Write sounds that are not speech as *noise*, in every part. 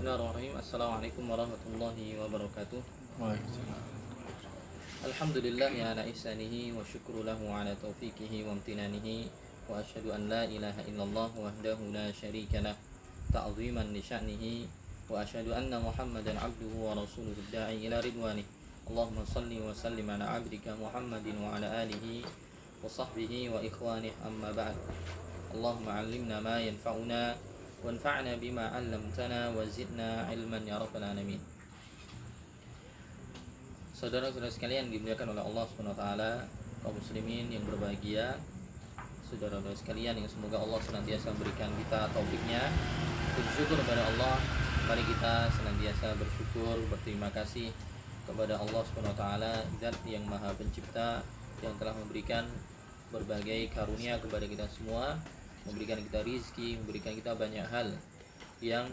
Bismillahirrahmanirrahim. Assalamualaikum warahmatullahi wabarakatuh. Waalaikumsalam. Alhamdulillah ya ala ihsanihi wa syukru lahu ala taufiqihi wa amtinanihi wa asyhadu an la ilaha illallah wahdahu la syarika lah ta'ziman li sya'nihi wa asyhadu anna Muhammadan abduhu wa rasuluhu da'i ila ridwanih. Allahumma salli wa sallim ala abdika Muhammadin wa ala alihi wa sahbihi wa ikhwanih amma ba'd. Allahumma 'allimna ma yanfa'una bima 'allamtana wa zidna ilman ya rabbal alamin. Saudara-saudara sekalian dimuliakan oleh Allah Subhanahu wa taala, kaum muslimin yang berbahagia, saudara-saudara sekalian yang semoga Allah senantiasa memberikan kita taufiknya bersyukur kepada Allah. Mari kita senantiasa bersyukur, berterima kasih kepada Allah Subhanahu wa taala, zat yang Maha Pencipta yang telah memberikan berbagai karunia kepada kita semua, memberikan kita rizki, memberikan kita banyak hal yang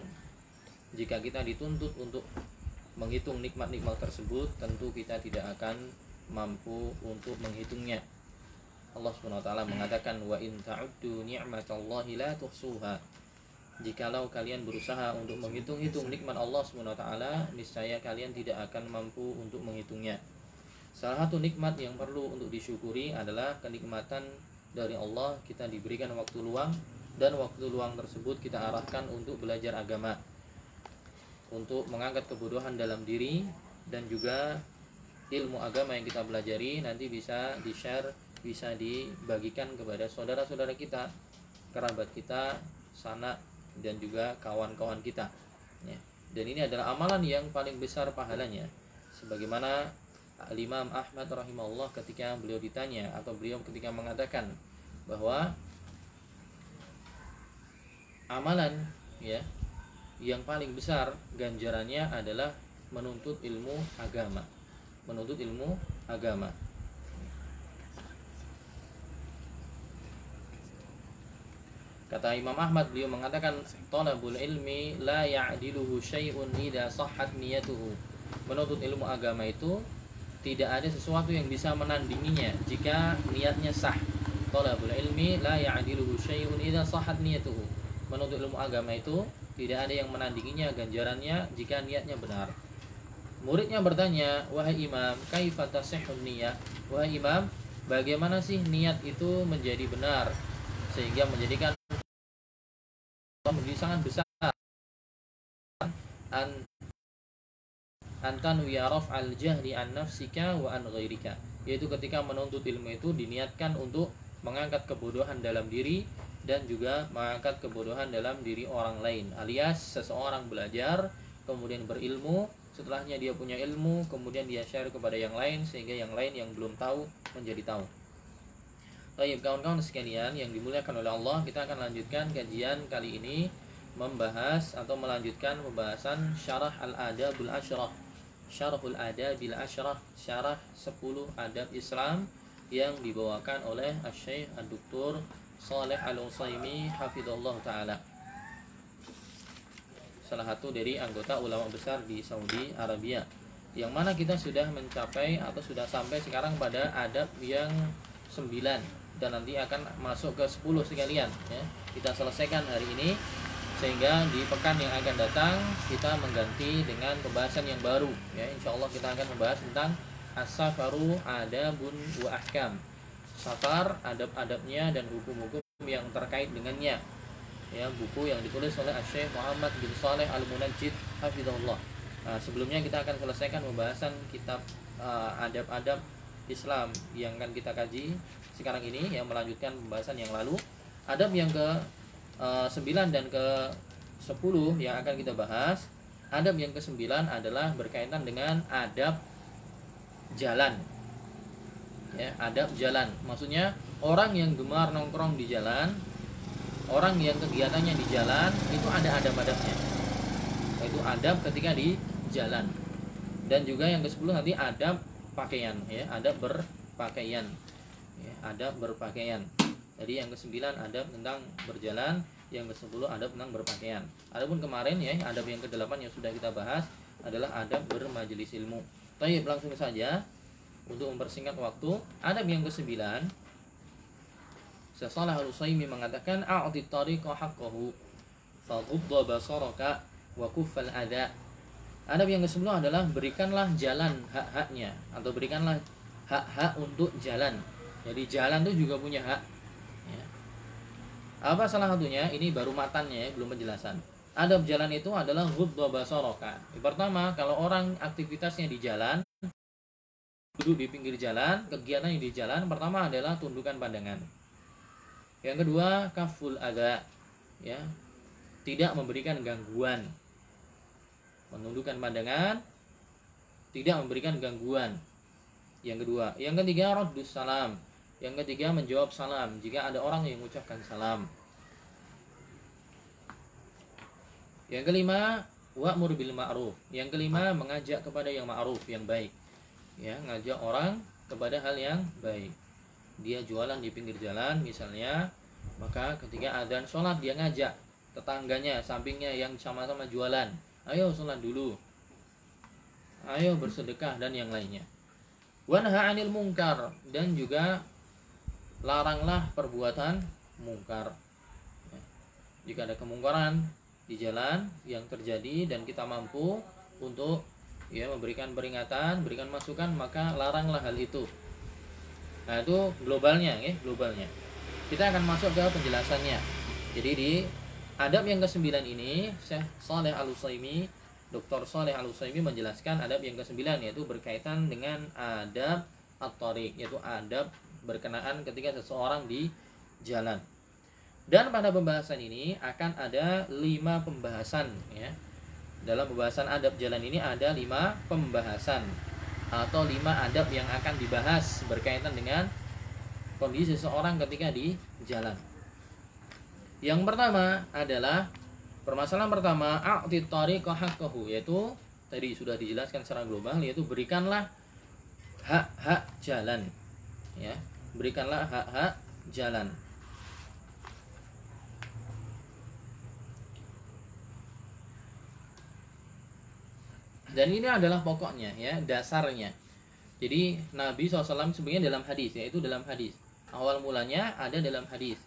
jika kita dituntut untuk menghitung nikmat-nikmat tersebut tentu kita tidak akan mampu untuk menghitungnya. Allah Subhanahu wa taala mengatakan wa in ta'uddu ni'matallahi la tuhsuha. Jikalau kalian berusaha untuk menghitung-hitung nikmat Allah Subhanahu wa taala, niscaya kalian tidak akan mampu untuk menghitungnya. Salah satu nikmat yang perlu untuk disyukuri adalah kenikmatan dari Allah kita diberikan waktu luang dan waktu luang tersebut kita arahkan untuk belajar agama untuk mengangkat kebodohan dalam diri dan juga ilmu agama yang kita pelajari nanti bisa di-share, bisa dibagikan kepada saudara-saudara kita, kerabat kita, sanak dan juga kawan-kawan kita. Ya. Dan ini adalah amalan yang paling besar pahalanya. Sebagaimana Al-Imam Ahmad rahimahullah ketika beliau ditanya atau beliau ketika mengatakan bahwa amalan ya yang paling besar ganjarannya adalah menuntut ilmu agama. Menuntut ilmu agama. Kata Imam Ahmad beliau mengatakan talabul ilmi la ya'diluhu syai'un idza sahhat niyatuhu. Menuntut ilmu agama itu tidak ada sesuatu yang bisa menandinginya jika niatnya sah. Talabul ilmi la ya'diluhu syai'un idza sahhat niyatuhu. Menuntut ilmu agama itu tidak ada yang menandinginya ganjarannya jika niatnya benar. Muridnya bertanya, "Wahai Imam, kaifa tasihhun niyah?" Wahai Imam, bagaimana sih niat itu menjadi benar sehingga menjadikan menjadi sangat besar an antan wiyarof al jahli an nafsika wa an ghairika. Yaitu ketika menuntut ilmu itu diniatkan untuk mengangkat kebodohan dalam diri dan juga mengangkat kebodohan dalam diri orang lain. Alias seseorang belajar kemudian berilmu setelahnya dia punya ilmu kemudian dia share kepada yang lain sehingga yang lain yang belum tahu menjadi tahu. Baik kawan-kawan sekalian yang dimuliakan oleh Allah kita akan lanjutkan kajian kali ini membahas atau melanjutkan pembahasan syarah al-adabul asyrah syarahul adabil asyrah syarah 10 adab Islam yang dibawakan oleh Syekh Dr. Saleh Al-Utsaimin hafizallahu taala. Salah satu dari anggota ulama besar di Saudi Arabia. Yang mana kita sudah mencapai atau sudah sampai sekarang pada adab yang 9 dan nanti akan masuk ke 10 sekalian ya. Kita selesaikan hari ini sehingga di pekan yang akan datang kita mengganti dengan pembahasan yang baru ya. Insya Allah kita akan membahas tentang as-safaru adabun wa ahkam. Safar adab-adabnya dan hukum-hukum yang terkait dengannya. Ya buku yang ditulis oleh Syekh Muhammad bin Saleh Al Munajjid hafizahullah. Nah, sebelumnya kita akan selesaikan pembahasan kitab uh, adab-adab Islam yang akan kita kaji sekarang ini yang melanjutkan pembahasan yang lalu. Adab yang ke uh, 9 dan ke 10 yang akan kita bahas. Adab yang ke 9 adalah berkaitan dengan adab jalan. Ya adab jalan. Maksudnya orang yang gemar nongkrong di jalan orang yang kegiatannya di jalan itu ada adab-adabnya. Itu adab ketika di jalan. Dan juga yang ke-10 nanti adab pakaian. Ya adab berpakaian. Ya, adab berpakaian jadi yang ke-9 adab tentang berjalan yang ke-10 adab tentang berpakaian. Adapun kemarin ya adab yang ke-8 yang sudah kita bahas adalah adab bermajelis ilmu. Tayyib langsung saja untuk mempersingkat waktu. Adab yang ke-9 Sesalah al mengatakan a'ti tariqa haqqahu faghudda basaraka wa kuffal adza adab yang ke-10 adalah berikanlah jalan hak-haknya atau berikanlah hak-hak untuk jalan. Jadi jalan itu juga punya hak. Apa salah satunya? Ini baru matannya ya belum penjelasan. Adab jalan itu adalah ghuddu basaraka. Pertama kalau orang aktivitasnya di jalan duduk di pinggir jalan kegiatan yang di jalan pertama adalah tundukkan pandangan. Yang kedua kaful ada ya. Tidak memberikan gangguan. Menundukkan pandangan tidak memberikan gangguan. Yang kedua. Yang ketiga raddus salam yang ketiga menjawab salam. Jika ada orang yang mengucapkan salam. Yang kelima wa'mur bil ma'ruf. Yang kelima mengajak kepada yang ma'ruf yang baik. Ya ngajak orang kepada hal yang baik. Dia jualan di pinggir jalan misalnya maka ketika adzan sholat dia ngajak tetangganya sampingnya yang sama-sama jualan. Ayo sholat dulu. Ayo bersedekah dan yang lainnya. Wanha anil mungkar dan juga laranglah perbuatan mungkar ya. jika ada kemungkaran di jalan yang terjadi dan kita mampu untuk ya memberikan peringatan berikan masukan maka laranglah hal itu nah itu globalnya ya globalnya kita akan masuk ke penjelasannya jadi di Adab yang kesembilan ini Syekh Saleh Al Utsaimin Dr. Saleh Al Utsaimin menjelaskan adab yang kesembilan yaitu berkaitan dengan adab atau yaitu adab berkenaan ketika seseorang di jalan. Dan pada pembahasan ini akan ada lima pembahasan ya. Dalam pembahasan adab jalan ini ada lima pembahasan atau lima adab yang akan dibahas berkaitan dengan kondisi seseorang ketika di jalan. Yang pertama adalah permasalahan pertama a'ti tariqa haqqahu yaitu tadi sudah dijelaskan secara global yaitu berikanlah hak-hak jalan ya berikanlah hak-hak jalan dan ini adalah pokoknya ya dasarnya jadi Nabi SAW sebenarnya dalam hadis yaitu dalam hadis awal mulanya ada dalam hadis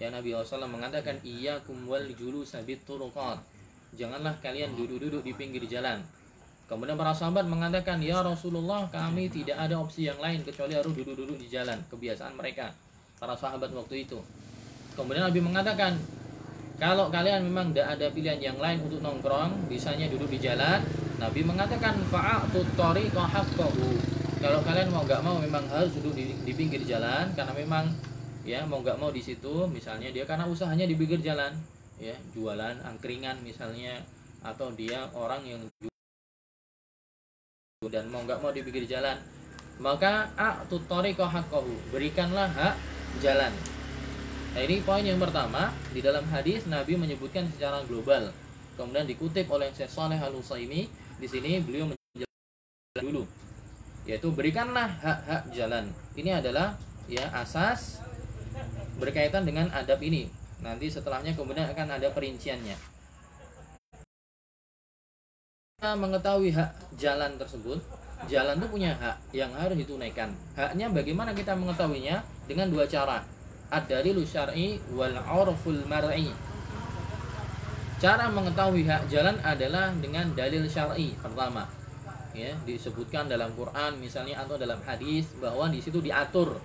Ya Nabi SAW mengatakan iya kumwal julu sabit turuqat. Janganlah kalian duduk-duduk di pinggir jalan. Kemudian para sahabat mengatakan, "Ya Rasulullah, kami tidak ada opsi yang lain kecuali harus duduk-duduk di jalan." Kebiasaan mereka para sahabat waktu itu. Kemudian Nabi mengatakan, "Kalau kalian memang tidak ada pilihan yang lain untuk nongkrong, bisanya duduk di jalan." Nabi mengatakan, "Fa'atu tariqa haqqahu." Kalau kalian mau nggak mau memang harus duduk di, di pinggir jalan karena memang ya mau nggak mau di situ misalnya dia karena usahanya di pinggir jalan ya jualan angkringan misalnya atau dia orang yang dan mau nggak mau di pinggir jalan. Maka a tutori haqqahu. Berikanlah hak jalan. Nah ini poin yang pertama. Di dalam hadis Nabi menyebutkan secara global. Kemudian dikutip oleh Syekh Saleh Al Utsaimin di sini beliau menjelaskan dulu. Yaitu berikanlah hak-hak jalan. Ini adalah ya asas berkaitan dengan adab ini. Nanti setelahnya kemudian akan ada perinciannya. Kita mengetahui hak jalan tersebut, jalan itu punya hak yang harus ditunaikan. Haknya bagaimana kita mengetahuinya? Dengan dua cara. Ad-dalilu syar'i wal 'urful mar'i. Cara mengetahui hak jalan adalah dengan dalil syar'i pertama. Ya, disebutkan dalam Quran misalnya atau dalam hadis bahwa di situ diatur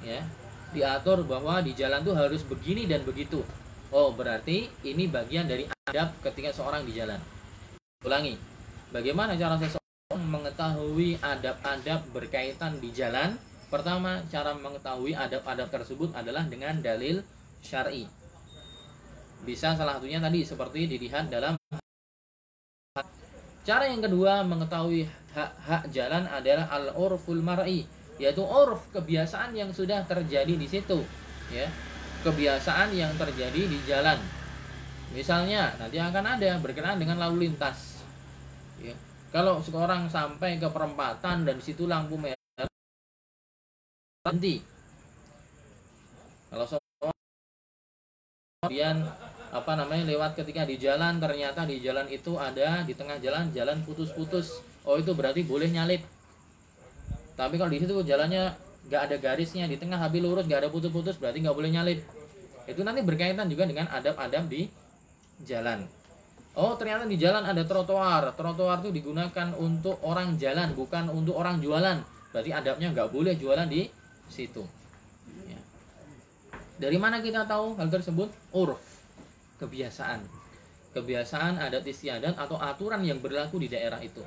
ya diatur bahwa di jalan tuh harus begini dan begitu. Oh, berarti ini bagian dari adab ketika seorang di jalan. Ulangi. Bagaimana cara seseorang mengetahui adab-adab berkaitan di jalan? Pertama, cara mengetahui adab-adab tersebut adalah dengan dalil syar'i. Bisa salah satunya tadi seperti dilihat dalam Cara yang kedua mengetahui hak-hak jalan adalah al-urful mar'i yaitu urf kebiasaan yang sudah terjadi di situ ya kebiasaan yang terjadi di jalan misalnya nanti akan ada berkenaan dengan lalu lintas ya. Kalau seorang sampai ke perempatan dan situ lampu merah berhenti. Kalau kemudian apa namanya lewat ketika di jalan ternyata di jalan itu ada di tengah jalan jalan putus-putus. Oh itu berarti boleh nyalip. Tapi kalau di situ jalannya nggak ada garisnya di tengah habis lurus nggak ada putus-putus berarti nggak boleh nyalip. Itu nanti berkaitan juga dengan adab-adab di jalan Oh ternyata di jalan ada trotoar. Trotoar itu digunakan untuk orang jalan, bukan untuk orang jualan. Berarti adabnya nggak boleh jualan di situ. Ya. Dari mana kita tahu hal tersebut? Urf, kebiasaan. Kebiasaan adat istiadat atau aturan yang berlaku di daerah itu.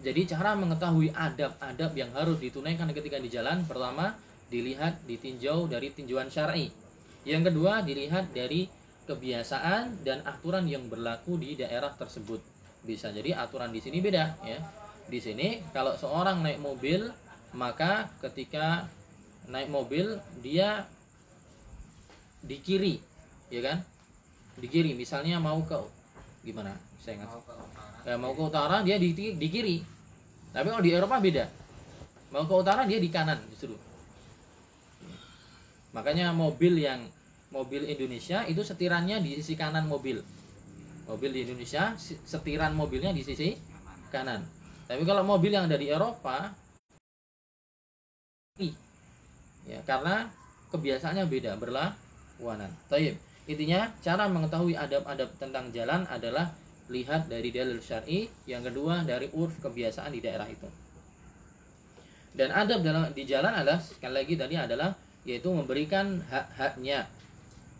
Jadi cara mengetahui adab-adab yang harus ditunaikan ketika di jalan, pertama dilihat ditinjau dari tinjauan syar'i. Yang kedua dilihat dari kebiasaan dan aturan yang berlaku di daerah tersebut. Bisa jadi aturan di sini beda ya. Di sini kalau seorang naik mobil maka ketika naik mobil dia di kiri ya kan? Di kiri misalnya mau ke gimana? Saya ingat. Ya, mau ke utara dia di, di kiri. Tapi kalau di Eropa beda. Mau ke utara dia di kanan justru. Makanya mobil yang mobil Indonesia itu setirannya di sisi kanan mobil. Mobil di Indonesia setiran mobilnya di sisi kanan. Tapi kalau mobil yang dari Eropa ya karena kebiasaannya beda berlawanan. Taib. Intinya cara mengetahui adab-adab tentang jalan adalah lihat dari dalil syar'i, yang kedua dari urf kebiasaan di daerah itu. Dan adab dalam di jalan adalah sekali lagi tadi adalah yaitu memberikan hak-haknya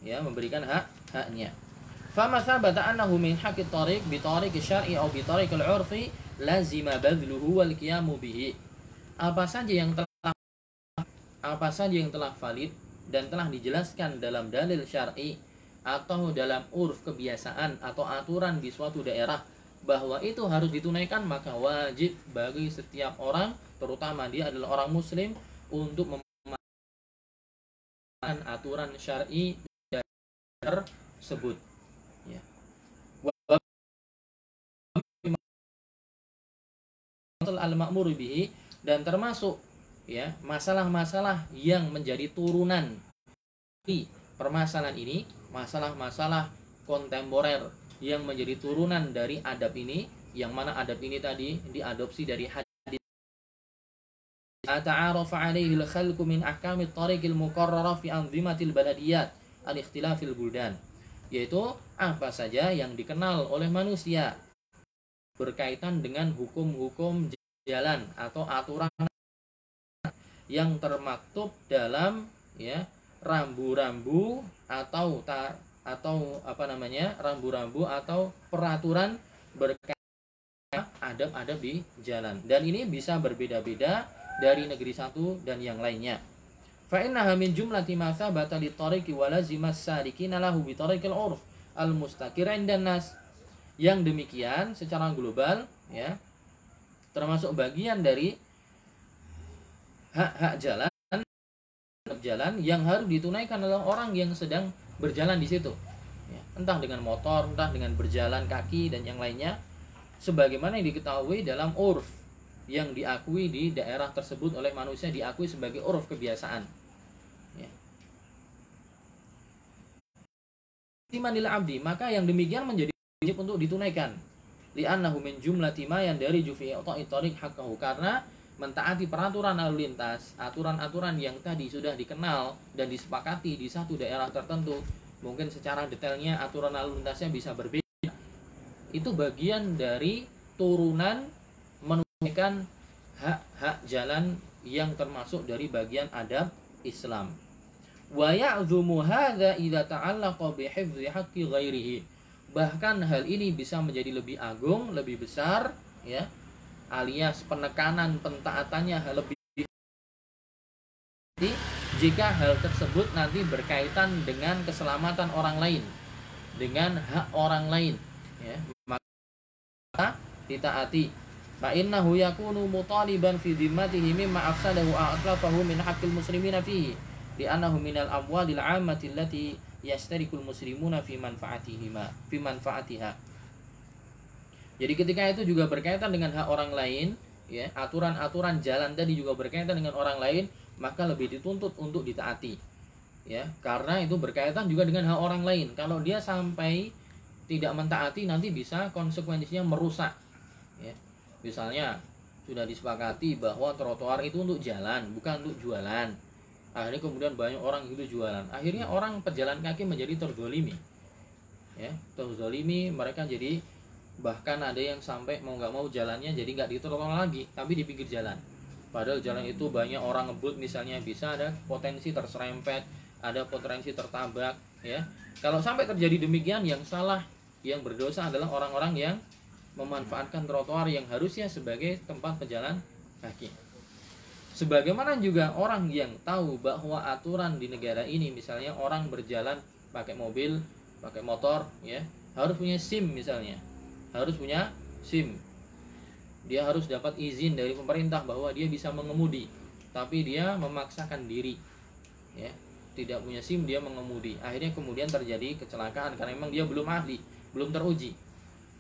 ya memberikan hak haknya. Fama thabata annahu min haqqi tariq bi tariq syar'i atau bi tariq al-'urfi lazima badluhu wal qiyamu bihi. Apa saja yang telah apa saja yang telah valid dan telah dijelaskan dalam dalil syar'i atau dalam urf kebiasaan atau aturan di suatu daerah bahwa itu harus ditunaikan maka wajib bagi setiap orang terutama dia adalah orang muslim untuk memakai aturan syar'i tersebut. Ya. Al-ma'mur bihi dan termasuk ya masalah-masalah yang menjadi turunan. Di permasalahan ini masalah-masalah kontemporer yang menjadi turunan dari adab ini yang mana adab ini tadi diadopsi dari hadis. Ata'arafa alaihi al-khalqu min ahkami tariqil muqarrara fi anzimatil baladiyat al-ikhtilafil buldan yaitu apa saja yang dikenal oleh manusia berkaitan dengan hukum-hukum jalan atau aturan yang termaktub dalam ya rambu-rambu atau ta, atau apa namanya rambu-rambu atau peraturan berkaitan adab-adab di jalan. Dan ini bisa berbeda-beda dari negeri satu dan yang lainnya fa innaha min jumlati ma thabata li tariqi wa lazima salikina lahu bi tariqil urf al mustaqir dan nas. Yang demikian secara global ya termasuk bagian dari hak-hak jalan jalan yang harus ditunaikan oleh orang yang sedang berjalan di situ. Ya, entah dengan motor entah dengan berjalan kaki dan yang lainnya sebagaimana yang diketahui dalam urf yang diakui di daerah tersebut oleh manusia diakui sebagai uruf kebiasaan timanil abdi maka yang demikian menjadi wajib untuk ditunaikan. Li'annahu min jumlah tima yang dari jufi tarik hakahu karena mentaati peraturan lalu lintas aturan-aturan yang tadi sudah dikenal dan disepakati di satu daerah tertentu mungkin secara detailnya aturan lalu lintasnya bisa berbeda. Itu bagian dari turunan menunaikan hak-hak jalan yang termasuk dari bagian adab Islam wa ya'zumu hadza idza ta'allaqa bi bahkan hal ini bisa menjadi lebih agung lebih besar ya alias penekanan pentaatannya lebih jika hal tersebut nanti berkaitan dengan keselamatan orang lain dengan hak orang lain ya. Maka ditaati. Fa innahu yakunu mutaliban fi dhimmatihi mimma afsadahu a'tlafahu min haqqil muslimina fihi li'annahu minal amwadil ammati allati yastarikul muslimuna fi manfaatihima fi manfaatiha. Jadi ketika itu juga berkaitan dengan hak orang lain ya aturan-aturan jalan tadi juga berkaitan dengan orang lain maka lebih dituntut untuk ditaati ya. Karena itu berkaitan juga dengan hak orang lain. Kalau dia sampai tidak mentaati nanti bisa konsekuensinya merusak ya. Misalnya sudah disepakati bahwa trotoar itu untuk jalan bukan untuk jualan akhirnya kemudian banyak orang itu jualan. Akhirnya orang pejalan kaki menjadi terzolimi. Ya terzolimi mereka jadi bahkan ada yang sampai mau nggak mau jalannya jadi nggak di trotoar lagi tapi di pinggir jalan. Padahal jalan itu banyak orang ngebut misalnya bisa ada potensi terserempet ada potensi tertabrak ya. Kalau sampai terjadi demikian yang salah yang berdosa adalah orang-orang yang memanfaatkan trotoar yang harusnya sebagai tempat pejalan kaki sebagaimana juga orang yang tahu bahwa aturan di negara ini misalnya orang berjalan pakai mobil pakai motor ya harus punya SIM misalnya harus punya SIM. Dia harus dapat izin dari pemerintah bahwa dia bisa mengemudi, tapi dia memaksakan diri. Ya, tidak punya SIM dia mengemudi. Akhirnya kemudian terjadi kecelakaan karena memang dia belum ahli, belum teruji.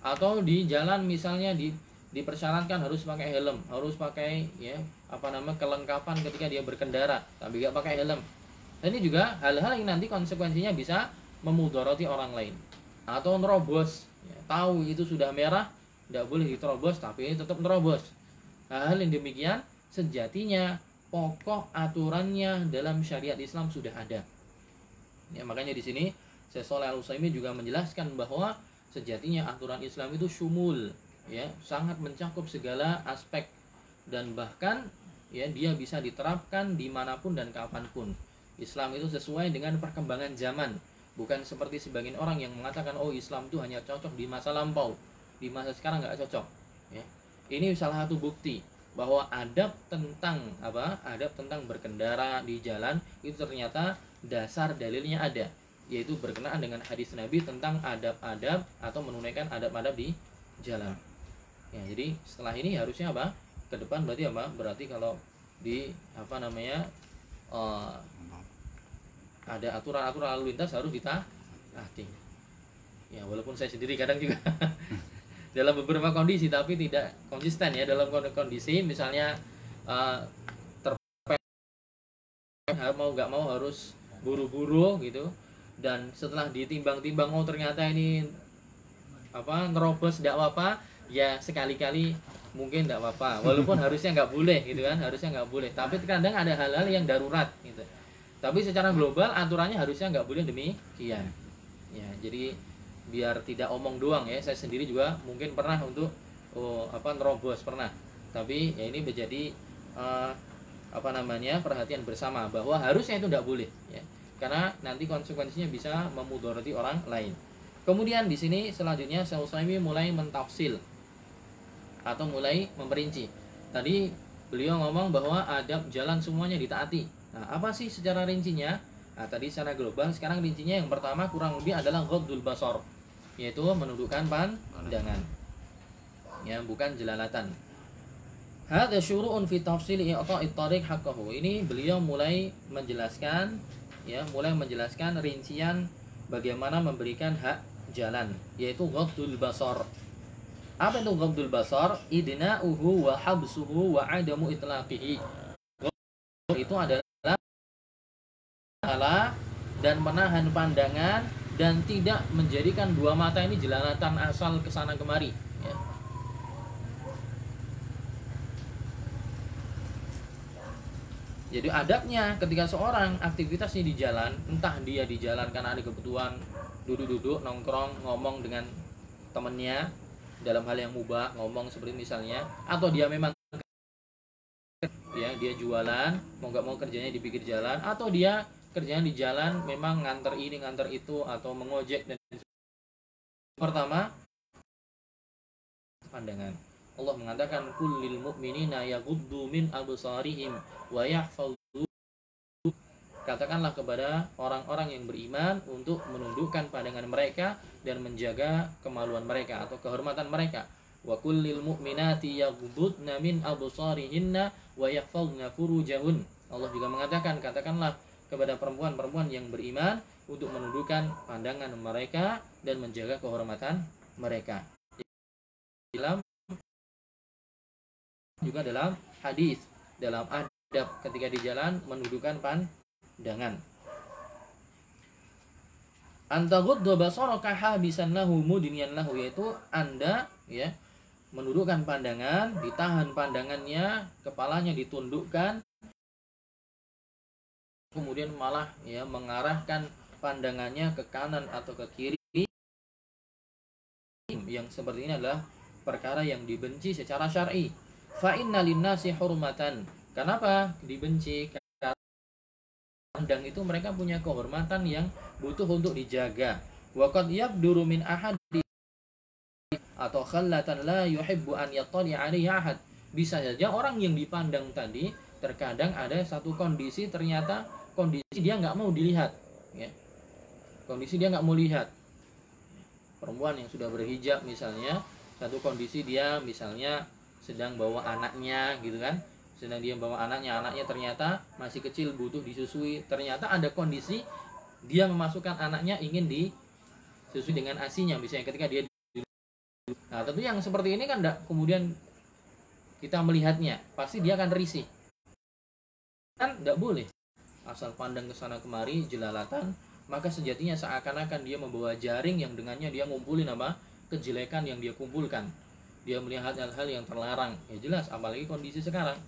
Atau di jalan misalnya di dipersyaratkan harus pakai helm, harus pakai ya apa nama kelengkapan ketika dia berkendara, tapi gak pakai helm. Dan ini juga hal-hal yang nanti konsekuensinya bisa memudarati orang lain. Atau nerobos. Tahu itu sudah merah tidak boleh diterobos tapi tetap terobos hal yang demikian sejatinya pokok aturannya dalam syariat Islam sudah ada. Ya makanya di sini Syekh al juga menjelaskan bahwa sejatinya aturan Islam itu syumul ya sangat mencakup segala aspek. Dan bahkan ya dia bisa diterapkan di mana pun dan kapan pun. Islam itu sesuai dengan perkembangan zaman bukan seperti sebagian orang yang mengatakan oh Islam itu hanya cocok di masa lampau di masa sekarang nggak cocok. Ya. Ini salah satu bukti bahwa adab tentang apa adab tentang berkendara di jalan itu ternyata dasar dalilnya ada yaitu berkenaan dengan hadis Nabi tentang adab-adab atau menunaikan adab-adab di jalan. Ya jadi setelah ini harusnya apa ke depan berarti apa? Berarti kalau di apa namanya uh, ada aturan-aturan lalu lintas harus ditaati ya walaupun saya sendiri kadang juga *laughs* dalam beberapa kondisi tapi tidak konsisten ya dalam kondisi. Misalnya uh, mau nggak mau harus buru-buru gitu. Dan setelah ditimbang-timbang oh ternyata ini apa nerobos tidak apa-apa ya sekali-kali mungkin tidak apa-apa. Walaupun *laughs* harusnya nggak boleh gitu kan harusnya nggak boleh. Tapi kadang ada hal-hal yang darurat gitu. Tapi secara global aturannya harusnya nggak boleh demikian ya jadi biar tidak omong doang ya. Saya sendiri juga mungkin pernah untuk oh, apa nerobos pernah. Tapi ya ini menjadi uh, apa namanya perhatian bersama bahwa harusnya itu tidak boleh ya. Karena nanti konsekuensinya bisa memudarati orang lain. Kemudian di sini selanjutnya Syaikh mulai mentafsil atau mulai memperinci tadi beliau ngomong bahwa adab jalan semuanya ditaati Nah, apa sih secara rincinya? Nah, tadi secara global, sekarang rincinya yang pertama kurang lebih adalah ghaddul basar, yaitu menundukkan pandangan. Ya, bukan jelalatan. Hadza syuru'un fi tafsil i'ta'i tariq haqqahu. Ini beliau mulai menjelaskan ya, mulai menjelaskan rincian bagaimana memberikan hak jalan, yaitu ghaddul basar. Apa itu ghaddul basar? Idna'uhu wa habsuhu wa adamu itlaqihi. Itu adalah salah dan menahan pandangan dan tidak menjadikan dua mata ini jelalatan asal ke sana kemari ya. Jadi adabnya ketika seorang aktivitasnya di jalan, entah dia di jalan karena ada kebutuhan duduk-duduk, nongkrong, ngomong dengan temennya dalam hal yang mubah, ngomong seperti misalnya, atau dia memang ya dia jualan, mau nggak mau kerjanya di pinggir jalan, atau dia kerjaan di jalan memang nganter ini nganter itu atau mengojek dan pertama pandangan. Allah mengatakan kullil mu'minina yaghuddu min absarihim wa yahfazu katakanlah kepada orang-orang yang beriman untuk menundukkan pandangan mereka dan menjaga kemaluan mereka atau kehormatan mereka wa kullil mu'minati yaghudduna min absarihinna wa yahfazna furujahun Allah juga mengatakan katakanlah kepada perempuan-perempuan yang beriman untuk menundukkan pandangan mereka dan menjaga kehormatan mereka. Dalam juga dalam hadis dalam adab ketika di jalan menundukkan pandangan. Antaghuddu basaraka habisan lahu mudinian lahu yaitu Anda ya menundukkan pandangan, ditahan pandangannya, kepalanya ditundukkan kemudian malah ya mengarahkan pandangannya ke kanan atau ke kiri. Yang seperti ini adalah perkara yang dibenci secara syar'i. Fa inna linnasi hurmatan. Kenapa dibenci pandang itu mereka punya kehormatan yang butuh untuk dijaga. Waqad yabduru min ahadi atau khallatan la yuhibbu an yattali alaihi ahad. Bisa saja orang yang dipandang tadi terkadang ada satu kondisi ternyata kondisi dia nggak mau dilihat ya. Kondisi dia nggak mau lihat. Perempuan yang sudah berhijab misalnya satu kondisi dia misalnya sedang bawa anaknya gitu kan sedang dia bawa anaknya anaknya ternyata masih kecil butuh disusui. Ternyata ada kondisi dia memasukkan anaknya ingin disusui dengan asinya misalnya ketika dia nah tentu yang seperti ini kan kemudian kita melihatnya. Pasti dia akan risih. Kan tidak boleh. Asal pandang ke sana kemari jelalatan maka sejatinya seakan-akan dia membawa jaring yang dengannya dia ngumpulin apa? Kejelekan yang dia kumpulkan. Dia melihat hal-hal yang terlarang. Ya jelas apalagi kondisi sekarang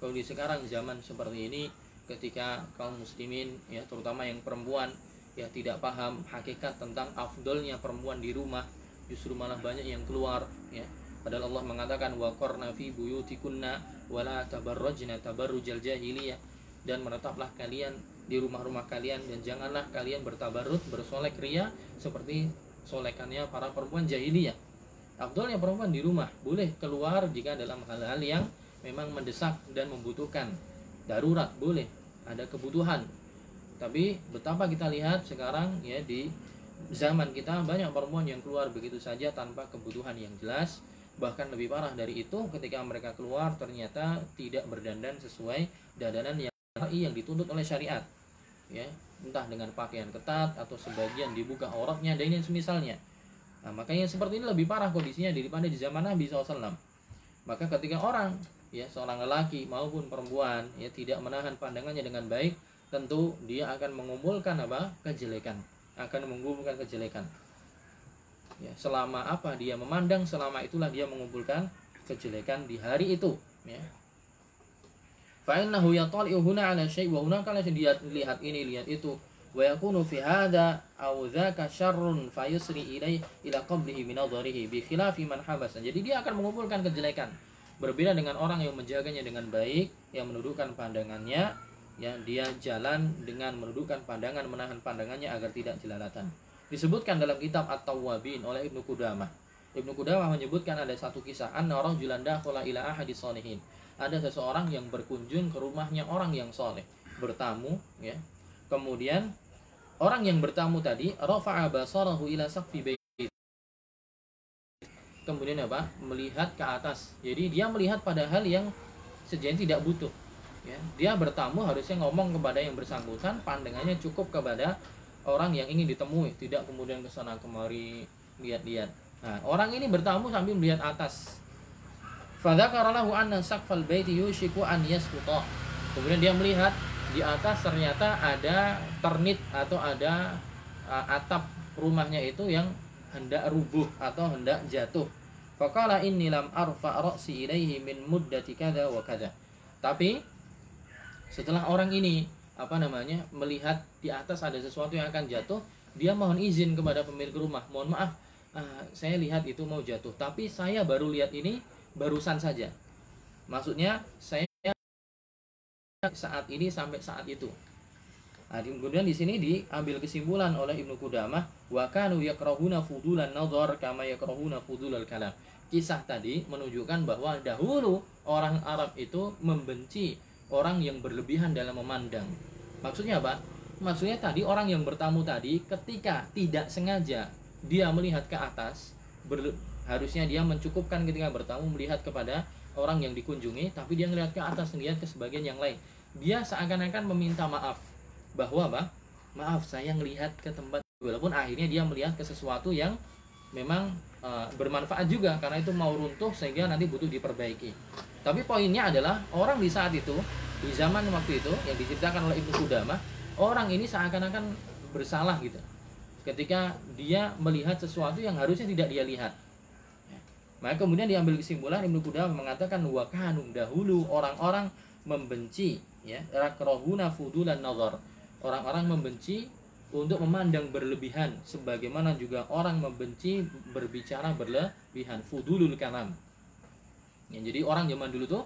kondisi sekarang zaman seperti ini ketika kaum muslimin ya terutama yang perempuan ya tidak paham hakikat tentang afdolnya perempuan di rumah justru malah banyak yang keluar ya. Padahal Allah mengatakan wa qarna fi buyutikunna wala tabarrajna tabarrujal jahiliyah. Dan menetaplah kalian di rumah-rumah kalian dan janganlah kalian bertabarut bersolek ria seperti solekannya para perempuan jahiliyah. Abdulnya perempuan di rumah boleh keluar jika dalam hal-hal yang memang mendesak dan membutuhkan. Darurat boleh. Ada kebutuhan. Tapi betapa kita lihat sekarang ya di zaman kita banyak perempuan yang keluar begitu saja tanpa kebutuhan yang jelas. Bahkan lebih parah dari itu ketika mereka keluar ternyata tidak berdandan sesuai dandanan yang yang dituntut oleh syariat. Ya entah dengan pakaian ketat atau sebagian dibuka auratnya dan ini semisalnya. Nah makanya seperti ini lebih parah kondisinya daripada di zaman Nabi SAW maka ketika orang ya seorang lelaki maupun perempuan ya tidak menahan pandangannya dengan baik tentu dia akan mengumpulkan apa? Kejelekan. Akan mengumpulkan kejelekan. Ya selama apa dia memandang selama itulah dia mengumpulkan kejelekan di hari itu ya. Fa'innahu yatali'u huna ala syai' wa hunaka la lihat ini lihat itu wa yakunu fi hadha aw dzaka syarrun fayusri ilai ila qablihi min nadharihi bi khilafi man habasa. Jadi dia akan mengumpulkan kejelekan berbeda dengan orang yang menjaganya dengan baik yang menundukkan pandangannya ya dia jalan dengan menundukkan pandangan menahan pandangannya agar tidak jelalatan. Disebutkan dalam kitab At-Tawwabin oleh Ibnu Qudamah. Ibnu Qudamah menyebutkan ada satu kisah anna orang julanda ila ahadi salihin. Ada seseorang yang berkunjung ke rumahnya orang yang soleh bertamu ya. Kemudian orang yang bertamu tadi rafa'a basarahu ila saqfi kemudian apa? Melihat ke atas. Jadi dia melihat pada hal yang sejatinya tidak butuh ya. Dia bertamu harusnya ngomong kepada yang bersangkutan pandangannya cukup kepada orang yang ingin ditemui tidak kemudian ke sana kemari lihat-lihat. Nah orang ini bertamu sambil melihat atas. Anna yushiku. Kemudian dia melihat di atas ternyata ada ternit atau ada uh, atap rumahnya itu yang hendak rubuh atau hendak jatuh. Faqala inni lam arfa ra'si ilaihi min muddati kada wa kada. Tapi setelah orang ini apa namanya melihat di atas ada sesuatu yang akan jatuh, dia mohon izin kepada pemilik rumah. Mohon maaf, uh, saya lihat itu mau jatuh, tapi saya baru lihat ini barusan saja. Maksudnya saya saat ini sampai saat itu. Nah, kemudian di sini diambil kesimpulan oleh Ibnu Qudamah wa kanu yakrahuna fudulan nadhar kama yakrahuna fudulal kalam. Kisah tadi menunjukkan bahwa dahulu orang Arab itu membenci orang yang berlebihan dalam memandang. Maksudnya apa? Maksudnya tadi orang yang bertamu tadi ketika tidak sengaja dia melihat ke atas harusnya dia mencukupkan ketika bertamu melihat kepada orang yang dikunjungi tapi dia melihat ke atas melihat ke sebagian yang lain dia seakan-akan meminta maaf bahwa apa? Maaf saya melihat ke tempat walaupun akhirnya dia melihat ke sesuatu yang memang uh, bermanfaat juga karena itu mau runtuh sehingga nanti butuh diperbaiki. Tapi poinnya adalah orang di saat itu di zaman waktu itu yang diceritakan oleh Ibnu Kudama orang ini seakan-akan bersalah gitu. Ketika dia melihat sesuatu yang harusnya tidak dia lihat. Maka kemudian diambil kesimpulan Ibnu Qudamah mengatakan wa kanum dahulu orang-orang membenci ya rakrahuna fudulan nazar. Orang-orang membenci untuk memandang berlebihan sebagaimana juga orang membenci berbicara berlebihan. Fudulul kalam. Ya, jadi orang zaman dulu tuh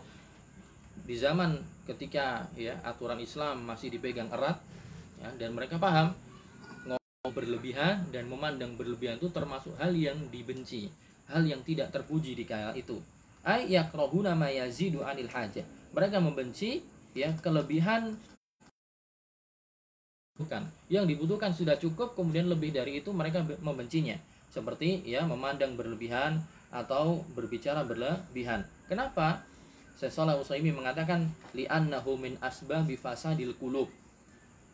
di zaman ketika ya aturan Islam masih dipegang erat ya, dan mereka paham ngomong berlebihan dan memandang berlebihan itu termasuk hal yang dibenci hal yang tidak terpuji di kala itu. Ay yakrahuna anil hajah. Mereka membenci ya kelebihan bukan. Yang dibutuhkan sudah cukup kemudian lebih dari itu mereka membencinya. Seperti ya memandang berlebihan atau berbicara berlebihan. Kenapa? Sesalah Usaimi mengatakan li'annahu min asbabi fasadil qulub.